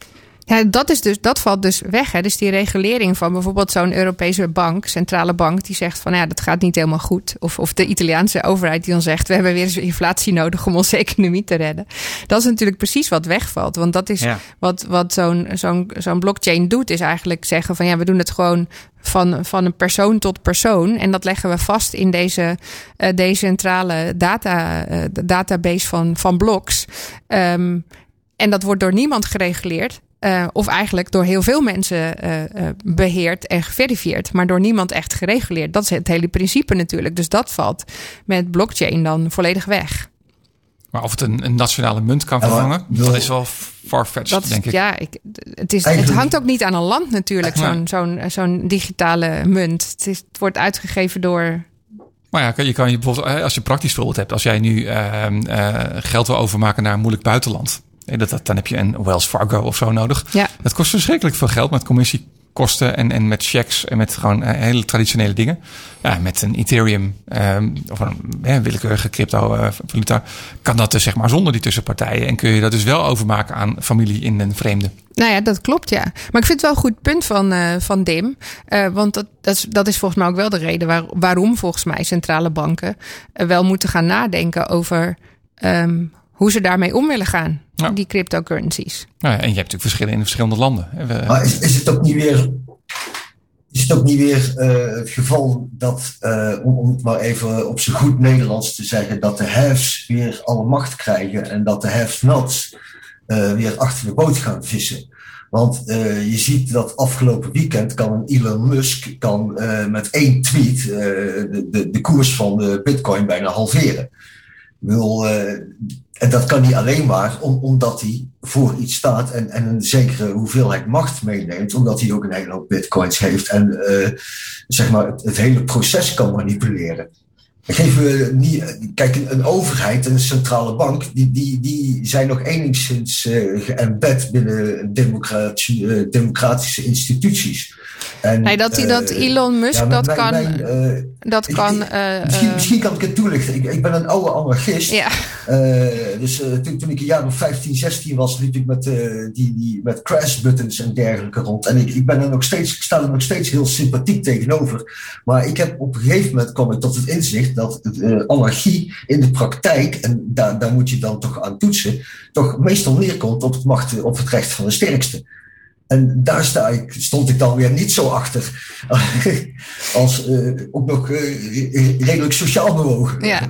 Ja, dat, is dus, dat valt dus weg. Hè? Dus die regulering van bijvoorbeeld zo'n Europese bank, centrale bank, die zegt van ja, dat gaat niet helemaal goed. Of, of de Italiaanse overheid die dan zegt, we hebben weer eens inflatie nodig om onze economie te redden. Dat is natuurlijk precies wat wegvalt. Want dat is Ja. wat, wat zo'n zo'n zo'n blockchain doet, is eigenlijk zeggen van ja, we doen het gewoon van, van een persoon tot persoon. En dat leggen we vast in deze eh, decentrale data, eh, database van, van blocks. Ehm, en dat wordt door niemand gereguleerd. Eh, of eigenlijk door heel veel mensen eh, eh, beheerd en geverifieerd, maar door niemand echt gereguleerd. Dat is het hele principe natuurlijk. Dus dat valt met blockchain dan volledig weg. Maar of het een, een nationale munt kan vervangen, dat is wel farfetched, denk ik. Ja, ik, het, is, het hangt ook niet aan een land natuurlijk, zo'n zo'n zo'n digitale munt. Het, is, het wordt uitgegeven door. Maar ja, kan- je kan je bijvoorbeeld, als je praktisch voorbeeld hebt, als jij nu ehm, eh, geld wil overmaken naar een moeilijk buitenland, eh, dat, dat, dan heb je een Wells Fargo of zo nodig. Ja. Dat kost verschrikkelijk veel geld met commissiekosten en, en met checks en met gewoon eh, hele traditionele dingen. Ja, met een Ethereum ehm, of een willekeurige crypto eh, valuta kan dat dus zeg maar zonder die tussenpartijen en kun je dat dus wel overmaken aan familie in een vreemde. Nou ja, dat klopt, ja. Maar ik vind het wel een goed punt van, eh, van Dim. Want dat, dat, is, dat is volgens mij ook wel de reden waar, waarom volgens mij centrale banken wel moeten gaan nadenken over ehm, hoe ze daarmee om willen gaan. Ja. Die cryptocurrencies. Nou ja, en je hebt natuurlijk verschillen in verschillende landen. We- Maar is, is het ook niet weer. Is het ook niet weer eh, het geval dat, eh, om, om het maar even op zijn goed Nederlands te zeggen, dat de haves weer alle macht krijgen en dat de have-nots eh, weer achter de boot gaan vissen? Want eh, je ziet dat afgelopen weekend kan een Elon Musk kan, eh, met één tweet eh, de, de, de koers van de bitcoin bijna halveren. Uh, en dat kan hij alleen maar om, omdat hij voor iets staat en, en een zekere hoeveelheid macht meeneemt, omdat hij ook een hele hoop bitcoins heeft en uh, zeg maar het, hele proces kan manipuleren. Geven we niet, kijk, een overheid en een centrale bank, die, die, die zijn nog enigszins uh, geëmbed binnen democratische, democratische instituties. En, nee, dat, uh, dat Elon Musk ja, dat mijn, kan. Mijn, dat ik, kan ik, misschien, misschien, kan ik het toelichten. Ik, ik ben een oude anarchist. Ja. Dus toen, toen, ik een jaar of 15, 16 was, liep ik met, die, die, met crash buttons en dergelijke rond. En ik, ik, ben er nog steeds, ik sta er nog steeds heel sympathiek tegenover. Maar ik heb op een gegeven moment kwam ik tot het inzicht dat het, anarchie in de praktijk, en daar, daar moet je dan toch aan toetsen, toch meestal neerkomt op het, macht, op het recht van de sterkste. En daar sta ik, stond ik dan weer niet zo achter. *laughs* Als uh, ook nog uh, redelijk sociaal bewogen. Ja.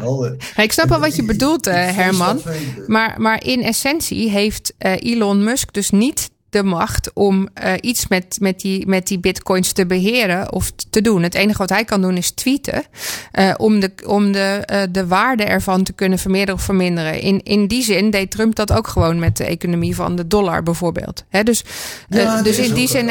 ik snap wel wat je bedoelt, uh, Herman. Maar, maar in essentie heeft Elon Musk dus niet de macht om uh, iets met, met, die, met die bitcoins te beheren of te doen. Het enige wat hij kan doen is tweeten uh, om, de, om de, uh, de waarde ervan te kunnen vermeerderen of verminderen. In, in die zin deed Trump dat ook gewoon met de economie van de dollar bijvoorbeeld. He, dus ja, dus in die zin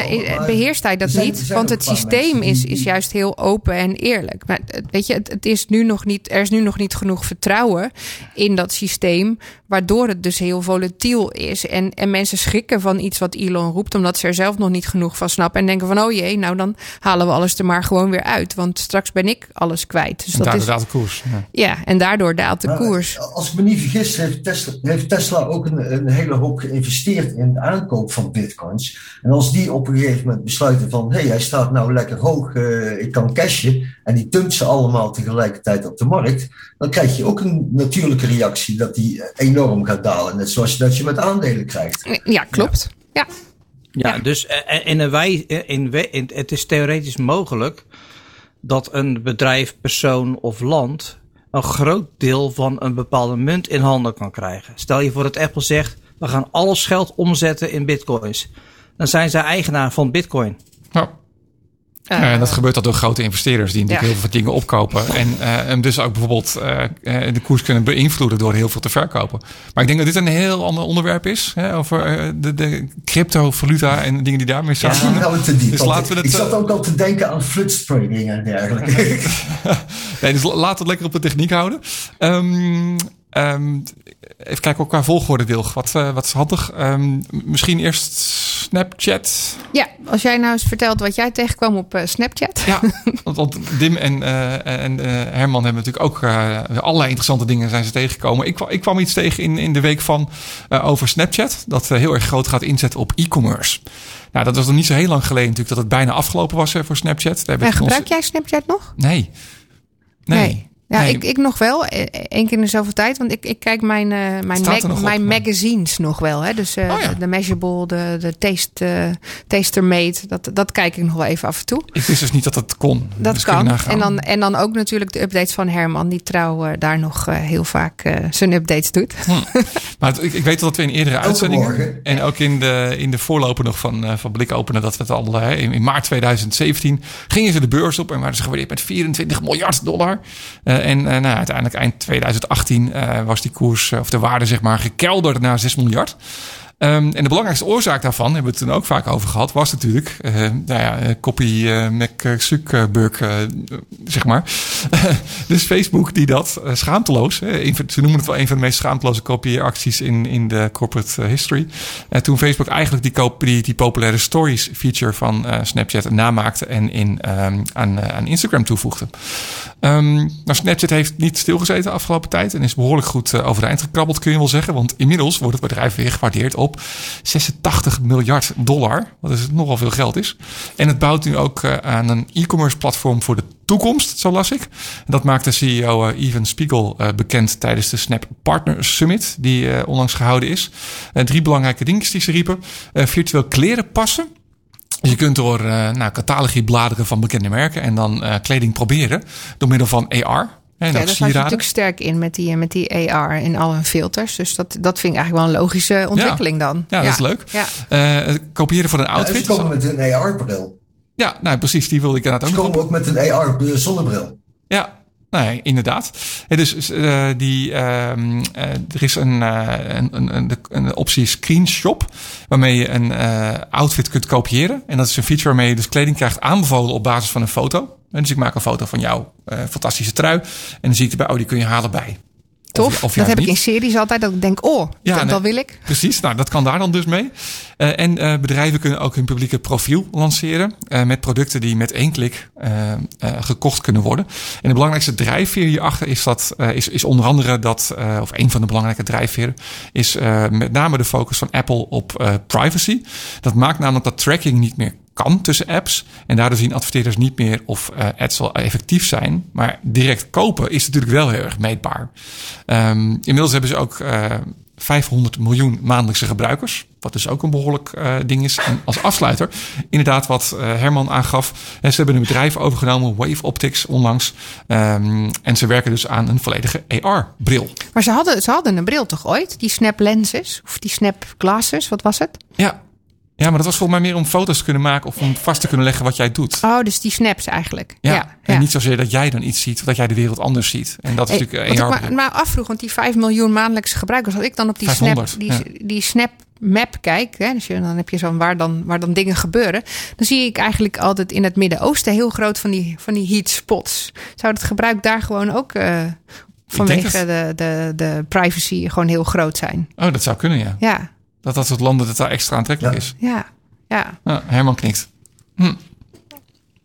beheerst hij dat zijn, niet, zijn want het systeem is, is juist heel open en eerlijk. Maar weet je, het, het is nu nog niet, er is nu nog niet genoeg vertrouwen in dat systeem, waardoor het dus heel volatiel is. En, en mensen schrikken van iets wat Elon roept, omdat ze er zelf nog niet genoeg van snappen. En denken van, oh jee, nou dan halen we alles er maar gewoon weer uit. Want straks ben ik alles kwijt. Dus en dat is, daalt de koers. Ja. ja. en daardoor daalt de nou, koers. Als ik me niet vergis, heeft Tesla, heeft Tesla ook een, een, hele hoop geïnvesteerd in de aankoop van bitcoins. En als die op een gegeven moment besluiten van, hé, hey, hij staat nou lekker hoog, uh, ik kan cashen. En die dumpt ze allemaal tegelijkertijd op de markt. Dan krijg je ook een natuurlijke reactie dat die enorm gaat dalen. Net zoals je dat je met aandelen krijgt. Ja, klopt. Ja. Ja. Ja, dus in een wij, in, in, het is theoretisch mogelijk dat een bedrijf, persoon of land een groot deel van een bepaalde munt in handen kan krijgen. Stel je voor dat Apple zegt, we gaan alles geld omzetten in bitcoins. Dan zijn zij eigenaar van bitcoin. Ja. Uh, dat gebeurt al door grote investeerders die natuurlijk heel veel dingen opkopen. En, uh, en dus ook bijvoorbeeld uh, de koers kunnen beïnvloeden door heel veel te verkopen. Maar ik denk dat dit een heel ander onderwerp is. Hè, over de, de cryptovaluta en dingen die daarmee samen. Ja, te diep, dus laten we het, ik zat ook al te denken aan flutstrading en dergelijke. *laughs* nee, dus laten we het lekker op de techniek houden. Um, Um, even kijken ook qua volgorde, Wilg. Wat, uh, wat is handig? Um, misschien eerst Snapchat. Ja, als jij nou eens vertelt wat jij tegenkwam op uh, Snapchat. Ja, *laughs* want, want Dim en, uh, en Herman hebben natuurlijk ook allerlei interessante dingen zijn ze tegengekomen. Ik, ik kwam iets tegen in, in de week van over Snapchat. Dat heel erg groot gaat inzetten op e-commerce. Nou, dat was nog niet zo heel lang geleden natuurlijk dat het bijna afgelopen was voor Snapchat. En gebruik jij Snapchat nog? Nee. nee. nee. Ja, ik, ik nog wel. Eén e, keer in dezelfde tijd. Want ik, ik kijk mijn, uh, mijn, mag, mijn magazines nog wel. Hè? Dus uh, oh, ja. de Measurable, de, de taste, uh, Taster Made. Dat, dat kijk ik nog wel even af en toe. Ik wist dus niet dat het kon. Dat dus kan. En dan, en dan ook natuurlijk de updates van Herman. Die trouw daar nog heel vaak zijn updates doet. Hm. Maar ik, ik weet dat we in eerdere uitzendingen... en ook in de, in de voorloper nog van, van Blik Openen... dat we het al in, in maart 2017 gingen ze de beurs op... en waren ze gewaardeerd met 24 miljard dollar... Eh, en uh, nou, uiteindelijk eind 2018 uh, was die koers, of de waarde zeg maar, gekelderd naar 6 miljard. Um, en de belangrijkste oorzaak daarvan, hebben we het toen ook vaak over gehad, was natuurlijk, uh, nou ja, copy uh, McZuckerberg, uh, zeg maar. *laughs* dus Facebook die dat schaamteloos, ze noemen het wel een van de meest schaamteloze kopieacties in, in de corporate history. toen Facebook eigenlijk die, die, die populaire stories feature van Snapchat namaakte en in, um, aan, aan Instagram toevoegde. Um, nou, Snapchat heeft niet stilgezeten de afgelopen tijd en is behoorlijk goed overeind gekrabbeld, kun je wel zeggen. Want inmiddels wordt het bedrijf weer gewaardeerd op 86 miljard dollar. Wat is nogal veel geld is. En het bouwt nu ook uh, aan een e-commerce platform voor de toekomst, zo las ik. Dat maakte CEO uh, Evan Spiegel uh, bekend tijdens de Snap Partner Summit, die onlangs gehouden is. drie belangrijke dingen die ze riepen. virtueel kleren passen. Dus je kunt door nou, catalogie bladeren van bekende merken en dan kleding proberen door middel van AR. En ja, daar staat je natuurlijk sterk in met die, met die AR en al hun filters. Dus dat, dat vind ik eigenlijk wel een logische ontwikkeling dan. Ja, dat is leuk. Ja. Uh, kopiëren voor een outfit. Ja, ze komen met een AR-bril. Ja, nou precies. Die wilde ik inderdaad ook Ze komen ook met een AR-zonnebril. Ja, Nee, inderdaad. Ja, dus uh, die, uh, er is een, uh, een, een, een, optie screenshop. Waarmee je een outfit kunt kopiëren. En dat is een feature waarmee je dus kleding krijgt aanbevolen op basis van een foto. En dus ik maak een foto van jouw fantastische trui. En dan zie ik erbij, oh, die kun je halen bij Tof, of, dat heb ik in series altijd. Dat ik denk, oh, ja, dat, wil ik. Precies, nou dat kan daar dan dus mee. Uh, en uh, bedrijven kunnen ook hun publieke profiel lanceren. Uh, met producten die met één klik gekocht kunnen worden. En de belangrijkste drijfveer hierachter is, dat, is, is onder andere dat, of een van de belangrijke drijfveren, is met name de focus van Apple op privacy. Dat maakt namelijk dat tracking niet meer kan tussen apps. En daardoor zien adverteerders niet meer of uh, ads wel effectief zijn. Maar direct kopen is natuurlijk wel heel erg meetbaar. Um, inmiddels hebben ze ook uh, eh, 500 miljoen maandelijkse gebruikers. Wat dus ook een behoorlijk uh, ding is. En als afsluiter, inderdaad, wat Herman aangaf. Ze hebben een bedrijf overgenomen, Wave Optics, onlangs. Um, en ze werken dus aan een volledige AR-bril. Maar ze hadden, ze hadden een bril toch ooit? Die Snap Lenses? Of die Snap Glasses? Wat was het? Ja, ja, maar dat was volgens mij meer om foto's te kunnen maken of om vast te kunnen leggen wat jij doet. Oh, dus die snaps eigenlijk. Ja, en niet zozeer dat jij dan iets ziet, of dat jij de wereld anders ziet. En dat is natuurlijk een maar, maar afvroeg, want die 5 miljoen maandelijkse gebruikers, als ik dan op die 500, snap, die, die snap map kijk, hè, dus je, dan heb je zo'n waar dan, waar dan dingen gebeuren, dan zie ik eigenlijk altijd in het Midden-Oosten heel groot van die, van die heat spots. Zou het gebruik daar gewoon ook uh, vanwege de, de, de privacy gewoon heel groot zijn? Oh, dat zou kunnen, ja. Ja. Dat dat soort landen dat daar extra aantrekkelijk is. Ja, ja. ja Herman knikt. Hm.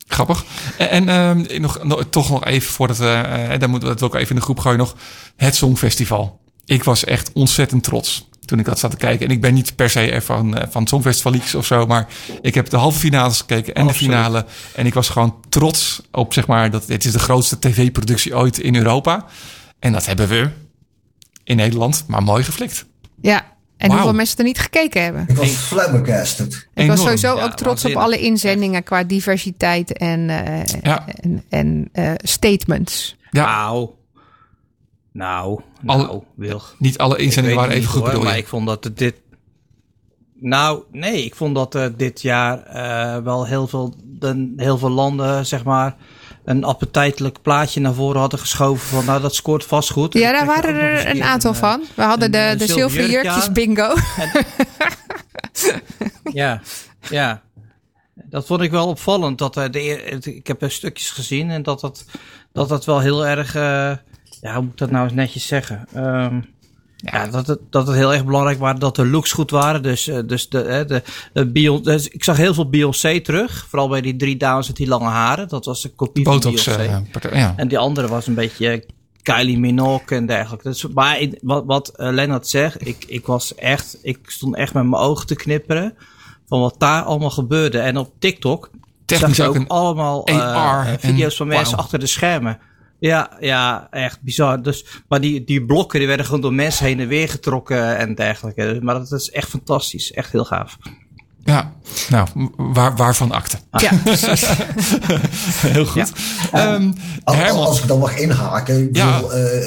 Grappig. En, en uh, nog, nog, toch nog even voordat we, uh, dan moeten we het ook even in de groep gooien nog. Het Songfestival. Ik was echt ontzettend trots toen ik dat zat te kijken. En ik ben niet per se van, uh, van Songfestival of zo, maar ik heb de halve finales gekeken en de finale. En ik was gewoon trots op, zeg maar, dat dit is de grootste tv-productie ooit in Europa. En dat hebben we in Nederland, maar mooi geflikt. Ja, en hoeveel mensen er niet gekeken hebben. Ik was flabbergasted. Ik was sowieso ook trots op alle inzendingen qua diversiteit en, uh, en, en uh, statements. Ja. Nou, nou, nou, Wil. Niet alle inzendingen waren even goed hoor, Maar ik vond dat dit... Nou, nee, ik vond dat uh, dit jaar wel heel veel, de, heel veel landen, zeg maar een appetijtelijk plaatje naar voren hadden geschoven van nou dat scoort vast goed. Ja, daar waren er een aantal eh, van. We hadden de, de zilveren jurkjes bingo. ja, ja. Dat vond ik wel opvallend. Dat, uh, de, ik heb er stukjes gezien en dat dat, dat, dat wel heel erg... Uh, ja, hoe moet ik dat nou eens netjes zeggen? Um, ja, dat het, dat het heel erg belangrijk was dat de looks goed waren. Dus, uh, dus, de, de, de Beyoncé, dus ik zag heel veel Beyoncé terug. Vooral bij die drie dames met die lange haren. Dat was een kopie Botox, van Beyoncé. Uh, ja. En die andere was een beetje Kylie Minogue en dergelijke. Dus, maar wat, wat Lennart zegt, ik, ik was echt, ik stond echt met mijn ogen te knipperen. Van wat daar allemaal gebeurde. En op TikTok Technisch zag je ook, allemaal video's van mensen achter de schermen. Ja, ja, echt bizar. Dus, maar die, die blokken die werden gewoon door mensen heen en weer getrokken en dergelijke. Maar dat is echt fantastisch. Echt heel gaaf. Ja, nou, waar, waarvan akte. Ah. Ja, *laughs* heel goed. Ja. Um, als, als, ik dan mag inhaken. Ik ja. Bedoel, uh,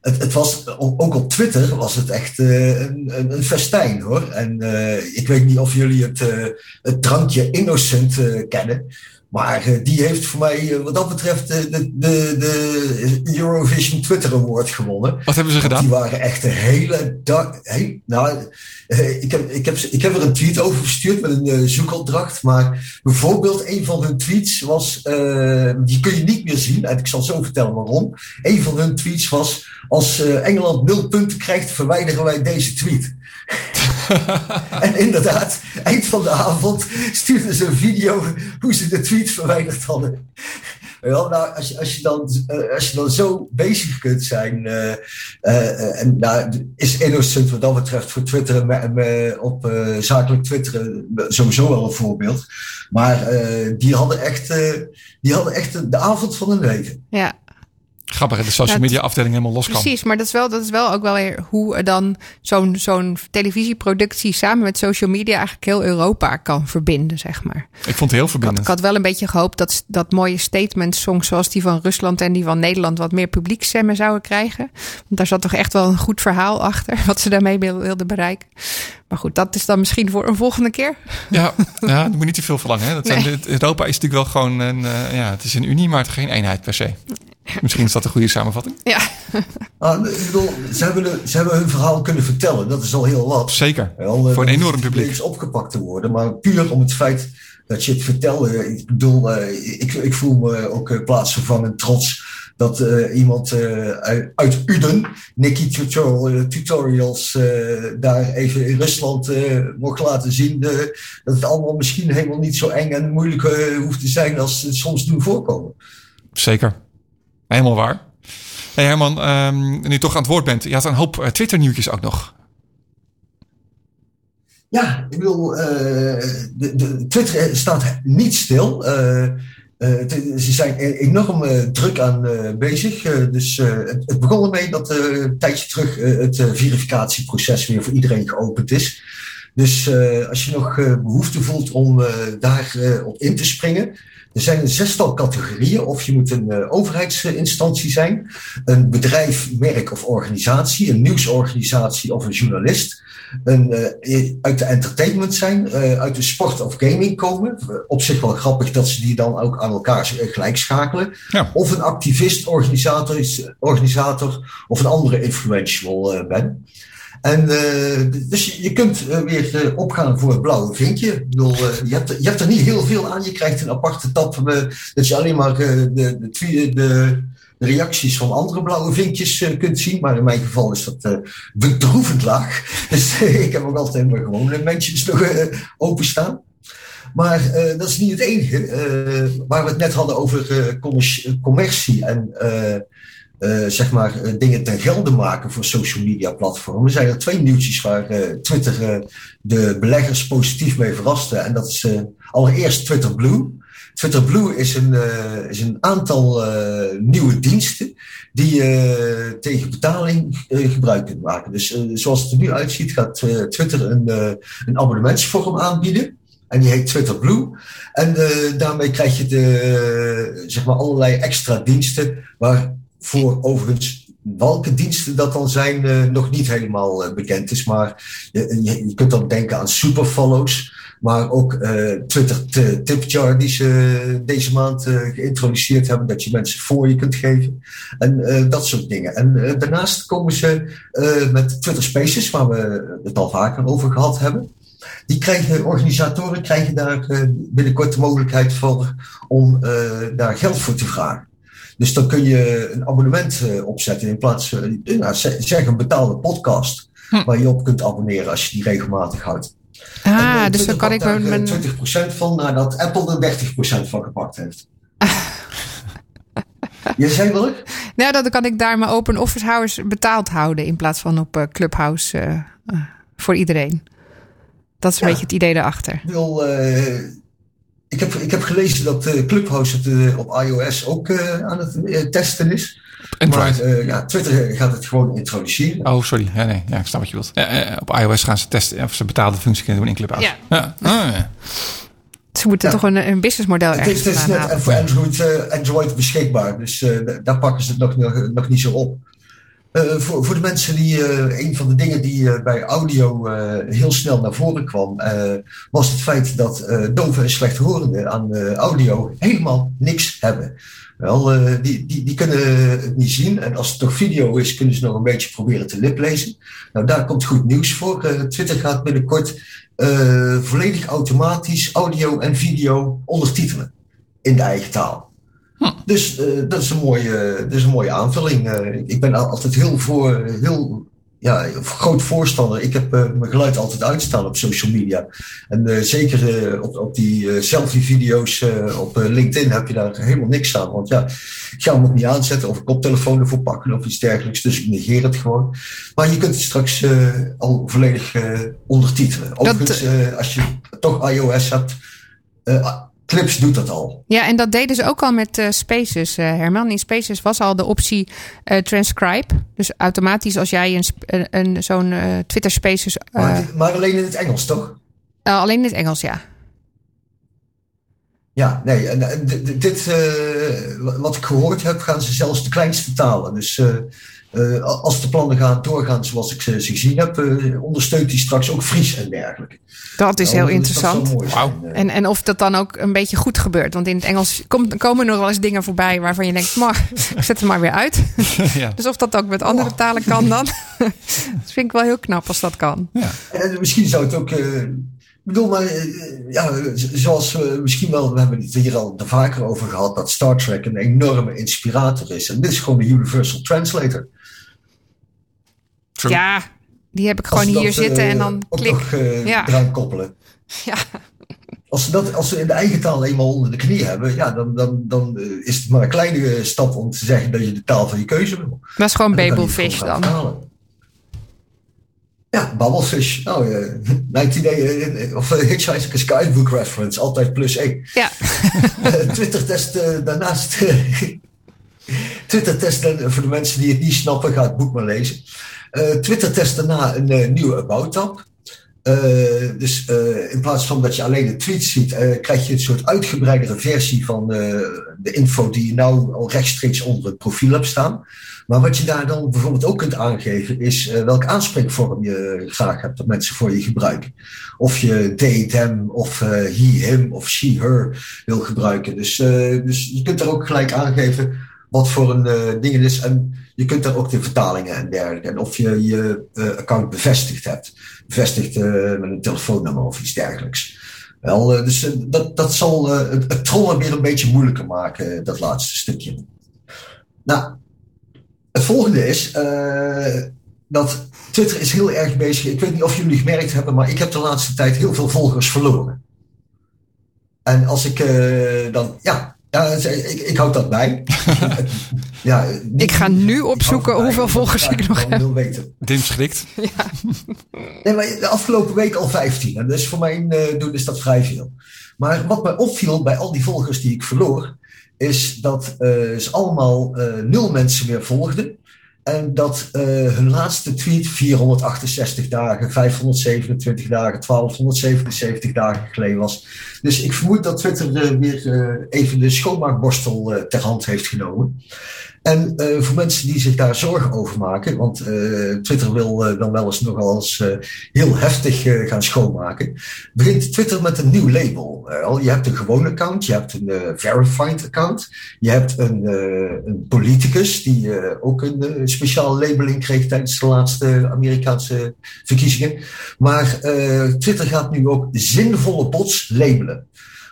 het, het, was, ook op Twitter was het echt uh, een, een, festijn hoor. En uh, ik weet niet of jullie het, het drankje Innocent kennen. Maar uh, die heeft voor mij, uh, wat dat betreft, de, de, de, Eurovision Twitter Award gewonnen. Wat hebben ze gedaan? Die waren echt een hele dag. Hey, nou, uh, ik, heb, ik, heb, ik heb er een tweet over gestuurd met een zoekopdracht. Maar bijvoorbeeld, een van hun tweets was. die kun je niet meer zien. En ik zal zo vertellen waarom. Een van hun tweets was. Als Engeland nul punten krijgt, verwijderen wij deze tweet. *laughs* en inderdaad, eind van de avond stuurden ze een video hoe ze de tweet verwijderd hadden. Nou, als, je, als, je dan, uh, als je dan zo bezig kunt zijn, uh, uh, en nou, is Innocent wat dat betreft voor Twitter op zakelijk Twitter sowieso wel een voorbeeld. Maar die hadden echt, die hadden echt de avond van hun leven. Ja, Grappig, de social media afdeling helemaal los kan. Precies, maar dat is wel, dat is wel ook wel weer hoe dan zo'n zo'n televisieproductie samen met social media eigenlijk heel Europa kan verbinden, zeg maar. Ik vond het heel verbindend. Ik had, wel een beetje gehoopt dat, dat mooie statements songs zoals die van Rusland en die van Nederland wat meer publieksstemmen zouden krijgen. Want daar zat toch echt wel een goed verhaal achter, wat ze daarmee wilden bereiken. Maar goed, dat is dan misschien voor een volgende keer. Ja, ja dat moet niet te veel verlangen. Hè? Dat zijn, Europa is natuurlijk wel gewoon een, uh, ja, het is een unie, maar het is geen eenheid per se. Misschien is dat een goede samenvatting. Ja, Ah, ik bedoel, ze, hebben, ze hebben hun verhaal kunnen vertellen. Dat is al heel wat. Zeker. Wel, eh, Voor een enorm publiek. niks opgepakt te worden. Maar puur om het feit dat je het vertelde. Ik bedoel, eh, ik, ik voel me ook eh, plaatsvervangend trots dat eh, iemand eh, uit, Uden, Nicky Tutorial, eh, Tutorials, eh, daar even in Rusland eh, mocht laten zien eh, dat het allemaal misschien helemaal niet zo eng en moeilijk eh, hoeft te zijn als het soms doen voorkomen. Zeker. Helemaal waar. Hey Herman, ehm, nu toch aan het woord bent. Je had een hoop eh, Twitter-nieuwtjes ook nog. Ja, ik bedoel, eh, de, de, Twitter staat niet stil. Eh, ze zijn e- enorm druk aan bezig. Dus het, het begon ermee dat een tijdje terug het verificatieproces weer voor iedereen geopend is. Dus als je nog eh, behoefte voelt om daar op in te springen. Er zijn een zestal categorieën. Of je moet een eh, overheidsinstantie zijn, een bedrijf, merk of organisatie, een nieuwsorganisatie of een journalist een, eh, uit de entertainment zijn, eh, uit de sport of gaming komen. Op zich wel grappig dat ze die dan ook aan elkaar gelijk schakelen. Ja. Of een activist, organisator, is- organisator of een andere influential ben. En eh, dus je, kunt eh, weer eh, opgaan voor het blauwe vinkje. Je, hebt, je hebt er niet heel veel aan. Je krijgt een aparte eh, dat je alleen maar de, de, de, reacties van andere blauwe vinkjes kunt zien. Maar in mijn geval is dat bedroevend laag. *laughs* Dus ik heb ook altijd maar gewoon eh, mensen nog openstaan. Maar dat is niet het enige. Waar we het net hadden over commerci- commercie en eh, zeg maar eh, dingen ten gelde maken voor social media platformen. zijn er twee nieuwtjes waar eh, Twitter de beleggers positief mee verraste. En dat is allereerst Twitter Blue. Twitter Blue is een, is een aantal nieuwe diensten die je tegen betaling gebruik kunt maken. Dus zoals het er nu uitziet gaat Twitter een, een abonnementsvorm aanbieden. En die heet Twitter Blue. En daarmee krijg je de, zeg maar allerlei extra diensten. Waarvoor overigens welke diensten dat dan zijn eh, nog niet helemaal eh, bekend is. Maar je, kunt dan denken aan superfollows. Maar ook eh, Twitter tipjar die ze deze maand geïntroduceerd hebben. Dat je mensen voor je kunt geven. En dat soort dingen. En daarnaast komen ze met Twitter Spaces, waar we het al vaker over gehad hebben. Die krijgen, organisatoren krijgen daar binnenkort de mogelijkheid voor om daar geld voor te vragen. Dus dan kun je een abonnement eh, opzetten in plaats van, eh, nou, zeg een betaalde podcast. Waar je op kunt abonneren als je die regelmatig houdt. Ah, dus dan kan ik pakt mijn... daar, mijn- eh, 20% van nadat Apple er 30% van gepakt heeft. *laughs* Je zei wel? Nou, dan kan ik daar mijn open office hours betaald houden in plaats van op Clubhouse voor iedereen. Dat is een Ja. beetje het idee daarachter. Ik wil, ik, heb, ik heb gelezen dat eh, Clubhouse het eh, op iOS ook eh, aan het testen is. Android. Maar eh, ja, Twitter gaat het gewoon introduceren. Oh, sorry. Ja, nee, ja, ik snap wat je wilt. Op iOS gaan ze testen of ze betaalde functie kunnen doen in Clubhouse. Ja. Ja. Ah, ja. Ze moeten Ja. toch een, een businessmodel het is, ergens het is net voor Android, Android beschikbaar, dus eh, daar pakken ze het nog, nog, nog niet zo op. Eh, voor, voor de mensen die, eh, een van de dingen die eh, bij audio heel snel naar voren kwam, was het feit dat doven en slechthorenden aan audio helemaal niks hebben. Wel, die, die, die kunnen het niet zien. En als het toch video is, kunnen ze nog een beetje proberen te liplezen. Nou, daar komt goed nieuws voor. Twitter gaat binnenkort volledig automatisch audio en video ondertitelen in de eigen taal. Dus eh, dat, is een mooie, dat is een mooie aanvulling. Eh, ik ben al- altijd heel voor, heel ja, groot voorstander. Ik heb eh, mijn geluid altijd uitstaan op social media. En zeker op, op die selfie-video's op LinkedIn heb je daar helemaal niks aan. Want ja, ik ga hem ook niet aanzetten of een koptelefoon ervoor pakken of iets dergelijks. Dus ik negeer het gewoon. Maar je kunt het straks al volledig ondertitelen. Overigens, als je toch iOS hebt, Clips doet dat al. Ja, en dat deden ze ook al met eh, Spaces, eh, Herman. In Spaces was al de optie eh, transcribe. Dus automatisch als jij een, een, zo'n Twitter Spaces... Maar, maar alleen in het Engels, toch? alleen in het Engels, ja. Ja, nee, en, dit, wat ik gehoord heb, gaan ze zelfs de kleinste talen. Dus eh, als de plannen gaan doorgaan zoals ik ze, ze gezien heb, eh, ondersteunt hij straks ook Fries en dergelijke. Dat is Nou, heel dat- interessant. eh. En, en of dat dan ook een beetje goed gebeurt. Want in het Engels komt, komen nog wel eens dingen voorbij waarvan je denkt, maar *laughs* ik zet het maar weer uit. *laughs* ja. Dus of dat ook met andere talen kan dan. *laughs* dat vind ik wel heel knap als dat kan. En misschien zou het ook. eh, ik bedoel, maar ja, zoals we misschien wel, we hebben het hier al er vaker over gehad, dat Star Trek een enorme inspirator is. En dit is gewoon de Universal Translator. True. Ja, die heb ik gewoon hier dat, zitten eh, en dan ook klik. nog eh, Ja. eraan koppelen. *laughs* Ja. Als ze, dat, als ze in de eigen taal eenmaal onder de knie hebben, ja, dan, dan, dan eh, is het maar een kleine eh, stap om te zeggen dat je de taal van je keuze wil. Dat is gewoon dan Babelfish dan. Ja, Babbelfish. Nou, eh *laughs* 19, eh, of uh, Hitchhiker's Guidebook reference, altijd plus 1. Ja, *laughs* Twitter-test eh, daarnaast. Twitter-test eh, voor de mensen die het niet snappen, ga het boek maar lezen. Eh, Twitter-test daarna een eh, nieuwe About-tab. Eh, dus in plaats van dat je alleen de tweets ziet, krijg je een soort uitgebreidere versie van de info die je nou al rechtstreeks onder het profiel hebt staan. Maar wat je daar dan bijvoorbeeld ook kunt aangeven, is welke aanspreekvorm je graag hebt dat mensen voor je gebruiken. Of je they, them, of he, him, of she, her wil gebruiken. Dus, dus je kunt er ook gelijk aangeven wat voor een eh, ding het is. En je kunt daar ook de vertalingen en dergelijke. En of je je eh, account bevestigd hebt. Bevestigd eh, met een telefoonnummer of iets dergelijks. Wel, dus dat, dat zal het, het trollen weer een beetje moeilijker maken, dat laatste stukje. Nou, het volgende is dat Twitter is heel erg bezig. Ik weet niet of jullie gemerkt hebben, maar ik heb de laatste tijd heel veel volgers verloren. En als ik dan, ja, ja ik, ik houd dat bij. ja, niet- Ik ga nu opzoeken hoeveel volgers ik nog heb. wil weten. Dim schrikt. Nee, maar de afgelopen week al 15. En dus voor mijn eh, doen is dat vrij veel. Maar wat mij opviel bij al die volgers die ik verloor, is dat eh, ze allemaal eh, nul mensen meer volgden. En dat eh, hun laatste tweet 468 dagen, 527 dagen, 1277 dagen geleden was. Dus ik vermoed dat Twitter eh, weer eh, even de schoonmaakborstel eh, ter hand heeft genomen. En voor mensen die zich daar zorgen over maken, want Twitter wil dan wel eens nogal eens heel heftig gaan schoonmaken, begint Twitter met een nieuw label. Je hebt een gewoon account, je hebt een verified account, je hebt een, een politicus die ook een speciaal labeling kreeg tijdens de laatste Amerikaanse verkiezingen. Maar Twitter gaat nu ook zinvolle bots labelen.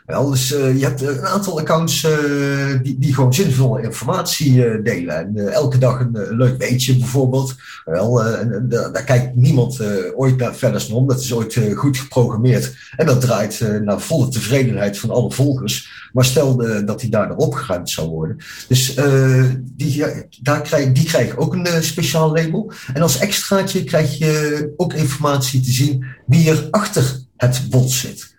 Wel, dus eh, je hebt een aantal accounts eh, die, die gewoon zinvolle informatie eh, delen. En eh, elke dag een, eh, leuk weetje bijvoorbeeld. Wel, eh, daar kijkt niemand eh, ooit naar verder om. Dat is ooit eh, goed geprogrammeerd. En dat draait eh, naar volle tevredenheid van alle volgers. Maar stel eh, dat die daardoor opgeruimd zou worden. Dus eh, die, daar krijg, die krijgen ook een eh, speciaal label. En als extraatje krijg je ook informatie te zien wie er achter het bot zit.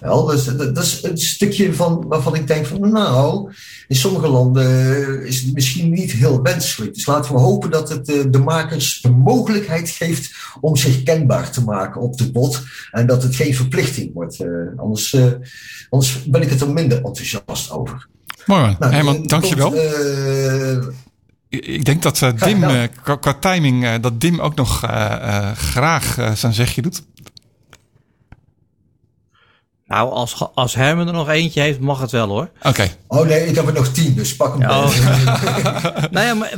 Wel, dus dat, is een stukje van waarvan ik denk van nou, in sommige landen is het misschien niet heel wenselijk. Dus laten we hopen dat het eh, de makers de mogelijkheid geeft om zich kenbaar te maken op de bot. En dat het geen verplichting wordt. Eh, anders, eh, anders ben ik het er minder enthousiast over. Mooi man. Nou, Herman, dankjewel. tot, Ik- denk dat Dim, qua, qua timing, dat Dim ook nog graag zijn zegje doet. Nou, als, als Herman er nog eentje heeft, mag het wel hoor. Oké. oh nee, ik heb er nog tien, dus pak hem. Ja, *laughs* bij. nou ja, maar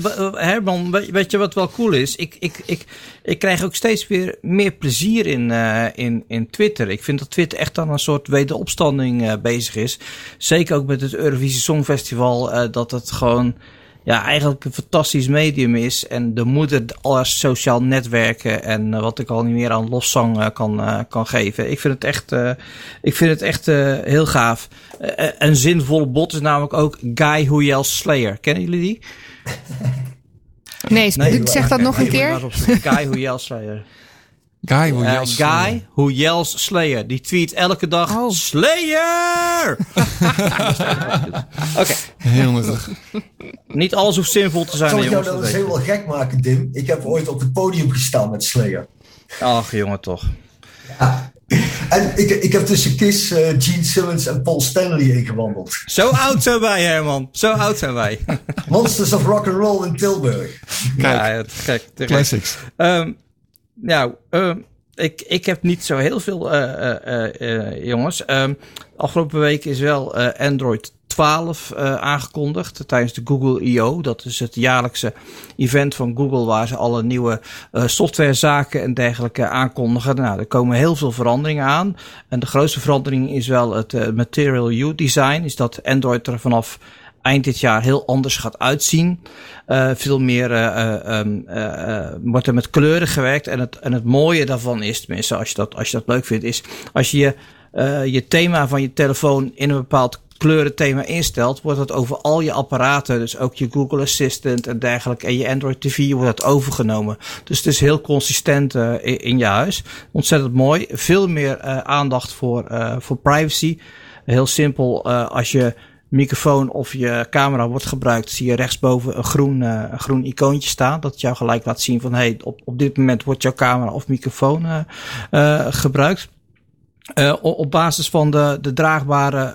Herman, weet je wat wel cool is? Ik, ik, ik, ik krijg ook steeds weer meer plezier in, eh, in, in Twitter. Ik vind dat Twitter echt aan een soort wederopstanding eh, bezig is. Zeker ook met het Eurovisie Songfestival, eh, dat het gewoon ja, eigenlijk een fantastisch medium is. En de moeder aller sociaal netwerken en eh, wat ik al niet meer aan loszang eh, kan, eh, kan geven. Ik vind het echt, eh, ik vind het echt eh, heel gaaf. Een zinvolle bot is namelijk ook Guy Who Yells Slayer. Kennen jullie die? Nee, Nee, zeg dat nog een keer. Guy Who Yells Slayer. Guy, hoe Eh, als- Guy Who Yells Slayer. Die tweet elke dag Oh. Slayer! *laughs* Oké, Heel nuttig. niet alles hoeft zinvol te zijn, Zal ik jou jongens. dat eens helemaal gek maken, Dim? Ik heb ooit op het podium gestaan met Slayer. Ach, jongen, toch. Ja, En ik, ik heb tussen Kiss, eh, Gene Simmons en Paul Stanley ingewandeld. Zo oud zijn wij, Herman. Zo oud zijn wij. Monsters of Rock and Roll in Tilburg. Ja, het gek. Classics. Ehm, nou, ehm, ik, ik heb niet zo heel veel, eh, eh, eh, jongens. Ehm, afgelopen week is wel Android 12 eh, aangekondigd tijdens de Google I.O. Dat is het jaarlijkse event van Google waar ze alle nieuwe softwarezaken en dergelijke aankondigen. Nou, er komen heel veel veranderingen aan. En de grootste verandering is wel het Material U design. Is dat Android er vanaf eind dit jaar heel anders gaat uitzien. Eh, veel meer eh, eh, ehm, eh, eh, wordt er met kleuren gewerkt. En het, en het mooie daarvan is, tenminste als je dat, als je dat leuk vindt, is als je je thema van je telefoon in een bepaald kleurenthema instelt, wordt dat over al je apparaten, dus ook je Google Assistant en dergelijke, en je Android TV wordt dat overgenomen. Dus het is heel consistent in, je huis. Ontzettend mooi. Veel meer aandacht voor, voor privacy. Heel simpel, als je microfoon of je camera wordt gebruikt, zie je rechtsboven een groen, eh, een groen icoontje staan. Dat jou gelijk laat zien van hey, op, op dit moment wordt jouw camera of microfoon eh, gebruikt. Op basis van de, de draagbare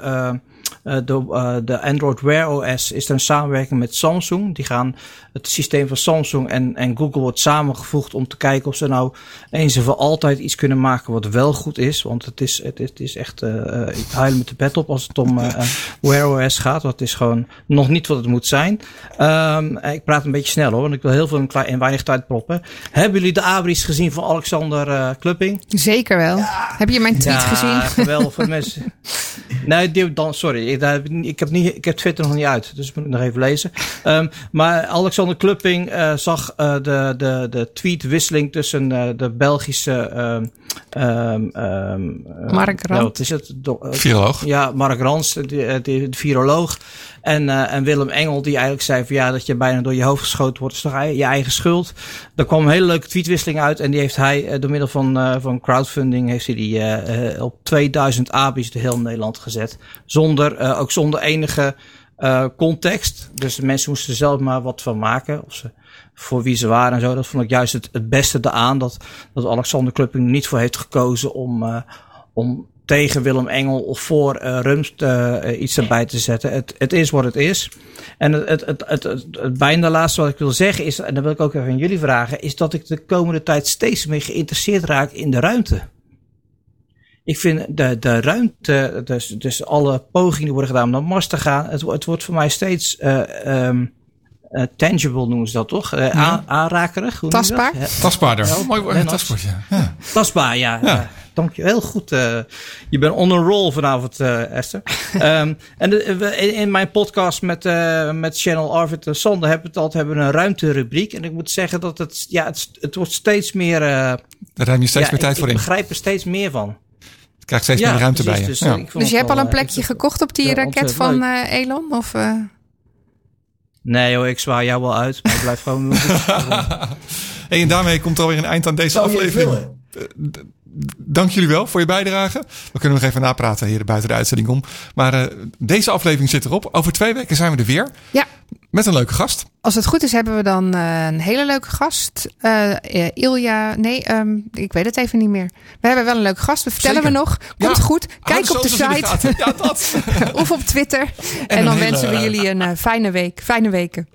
de, eh, de Android Wear OS is er een samenwerking met Samsung. Die gaan het systeem van Samsung en, en Google wordt samengevoegd om te kijken of ze nou eens en voor altijd iets kunnen maken wat wel goed is. Want het is, het is, het is echt, eh eh, ik huil met de pet op als het om eh, eh, Wear OS gaat. Het is gewoon nog niet wat het moet zijn. Ehm, ik praat een beetje snel hoor, want ik wil heel veel in, weinig tijd proppen. Hebben jullie de abris gezien van Alexander eh Klupping? Zeker wel. Heb je mijn tweet ja, gezien? geweldig voor mensen. *laughs* Nee, die, dan, sorry. Ik, daar heb ik, niet- ik, heb niet, ik heb Twitter nog niet uit. Dus moet ik nog even lezen. *laughs* Ehm, maar Alexander Klupping eh, zag eh, de, de, de tweetwisseling tussen eh, de Belgische... ehm ehm ehm, eh, Mark wat is het? Do- Viroloog. ja, Mark Rans, de, de, de viroloog. En, eh, en Willem Engel, die eigenlijk zei van ja, dat je bijna door je hoofd geschoten wordt, is toch je eigen schuld. Daar kwam een hele leuke tweetwisseling uit. En die heeft hij door middel van, eh, van crowdfunding, heeft hij die op 2000 ABI's de heel Nederland gezet. Zonder, eh, ook zonder enige eh, context. Dus mensen moesten er zelf maar wat van maken. Of ze, voor wie ze waren en zo. Dat vond ik juist het, het beste eraan. Dat, dat Alexander Klupping niet voor heeft gekozen om, eh, om tegen Willem Engel of voor eh Rums iets erbij te zetten. Het, het is wat het is. En het, het, het, het, het, het bijna laatste wat ik wil zeggen is, en dat wil ik ook even aan jullie vragen, is dat ik de komende tijd steeds meer geïnteresseerd raak in de ruimte. Ik vind de, de ruimte, dus, dus alle pogingen die worden gedaan om naar Mars te gaan, het, wordt- het wordt voor mij steeds eh, ehm, eh, tangible noemen ze dat toch? Eh, aan- aanrakerig. hoe noem je dat? Tastbaar? Ja, Tastbaarder. Ja, mooi woord. Tastbaar, ja. ja. Tastbaar, ja. ja. Dank je. Heel goed. eh, je bent on a roll vanavond, eh, Esther. *laughs* Ehm, en de- we- in, in mijn podcast met, eh, met Channel Arvid en Sander hebben we het altijd hebben we een ruimterubriek. En ik moet zeggen dat het, ja, het, het wordt steeds meer... eh, Daar ruim je steeds ja, meer tijd ik, voor ik in. begrijp er steeds meer van. Je krijgt steeds ja, meer ruimte precies, bij je. Dus, ja. eh, Dus je hebt al een eh, plekje gekocht op die ja, raket van leuk. eh, Elon? Of, eh? Nee hoor, ik zwaai jou wel uit. Maar ik blijf gewoon... *laughs* Hey, en daarmee komt er alweer een eind aan deze Zou je het aflevering. Dank jullie wel voor je bijdrage. We kunnen nog even napraten hier buiten de uitzending om. Maar eh, deze aflevering zit erop. Over twee weken zijn we er weer. Ja. Met een leuke gast. Als het goed is, hebben we dan eh, een hele leuke gast. Eh Ilja, nee, ehm, ik weet het even niet meer. We hebben wel een leuke gast. We vertellen Zeker. we nog. Komt Ja. goed. Kijk op de site. Ja, dat. *laughs* of op Twitter. En, dan hele- wensen we jullie een fijne week. Fijne weken.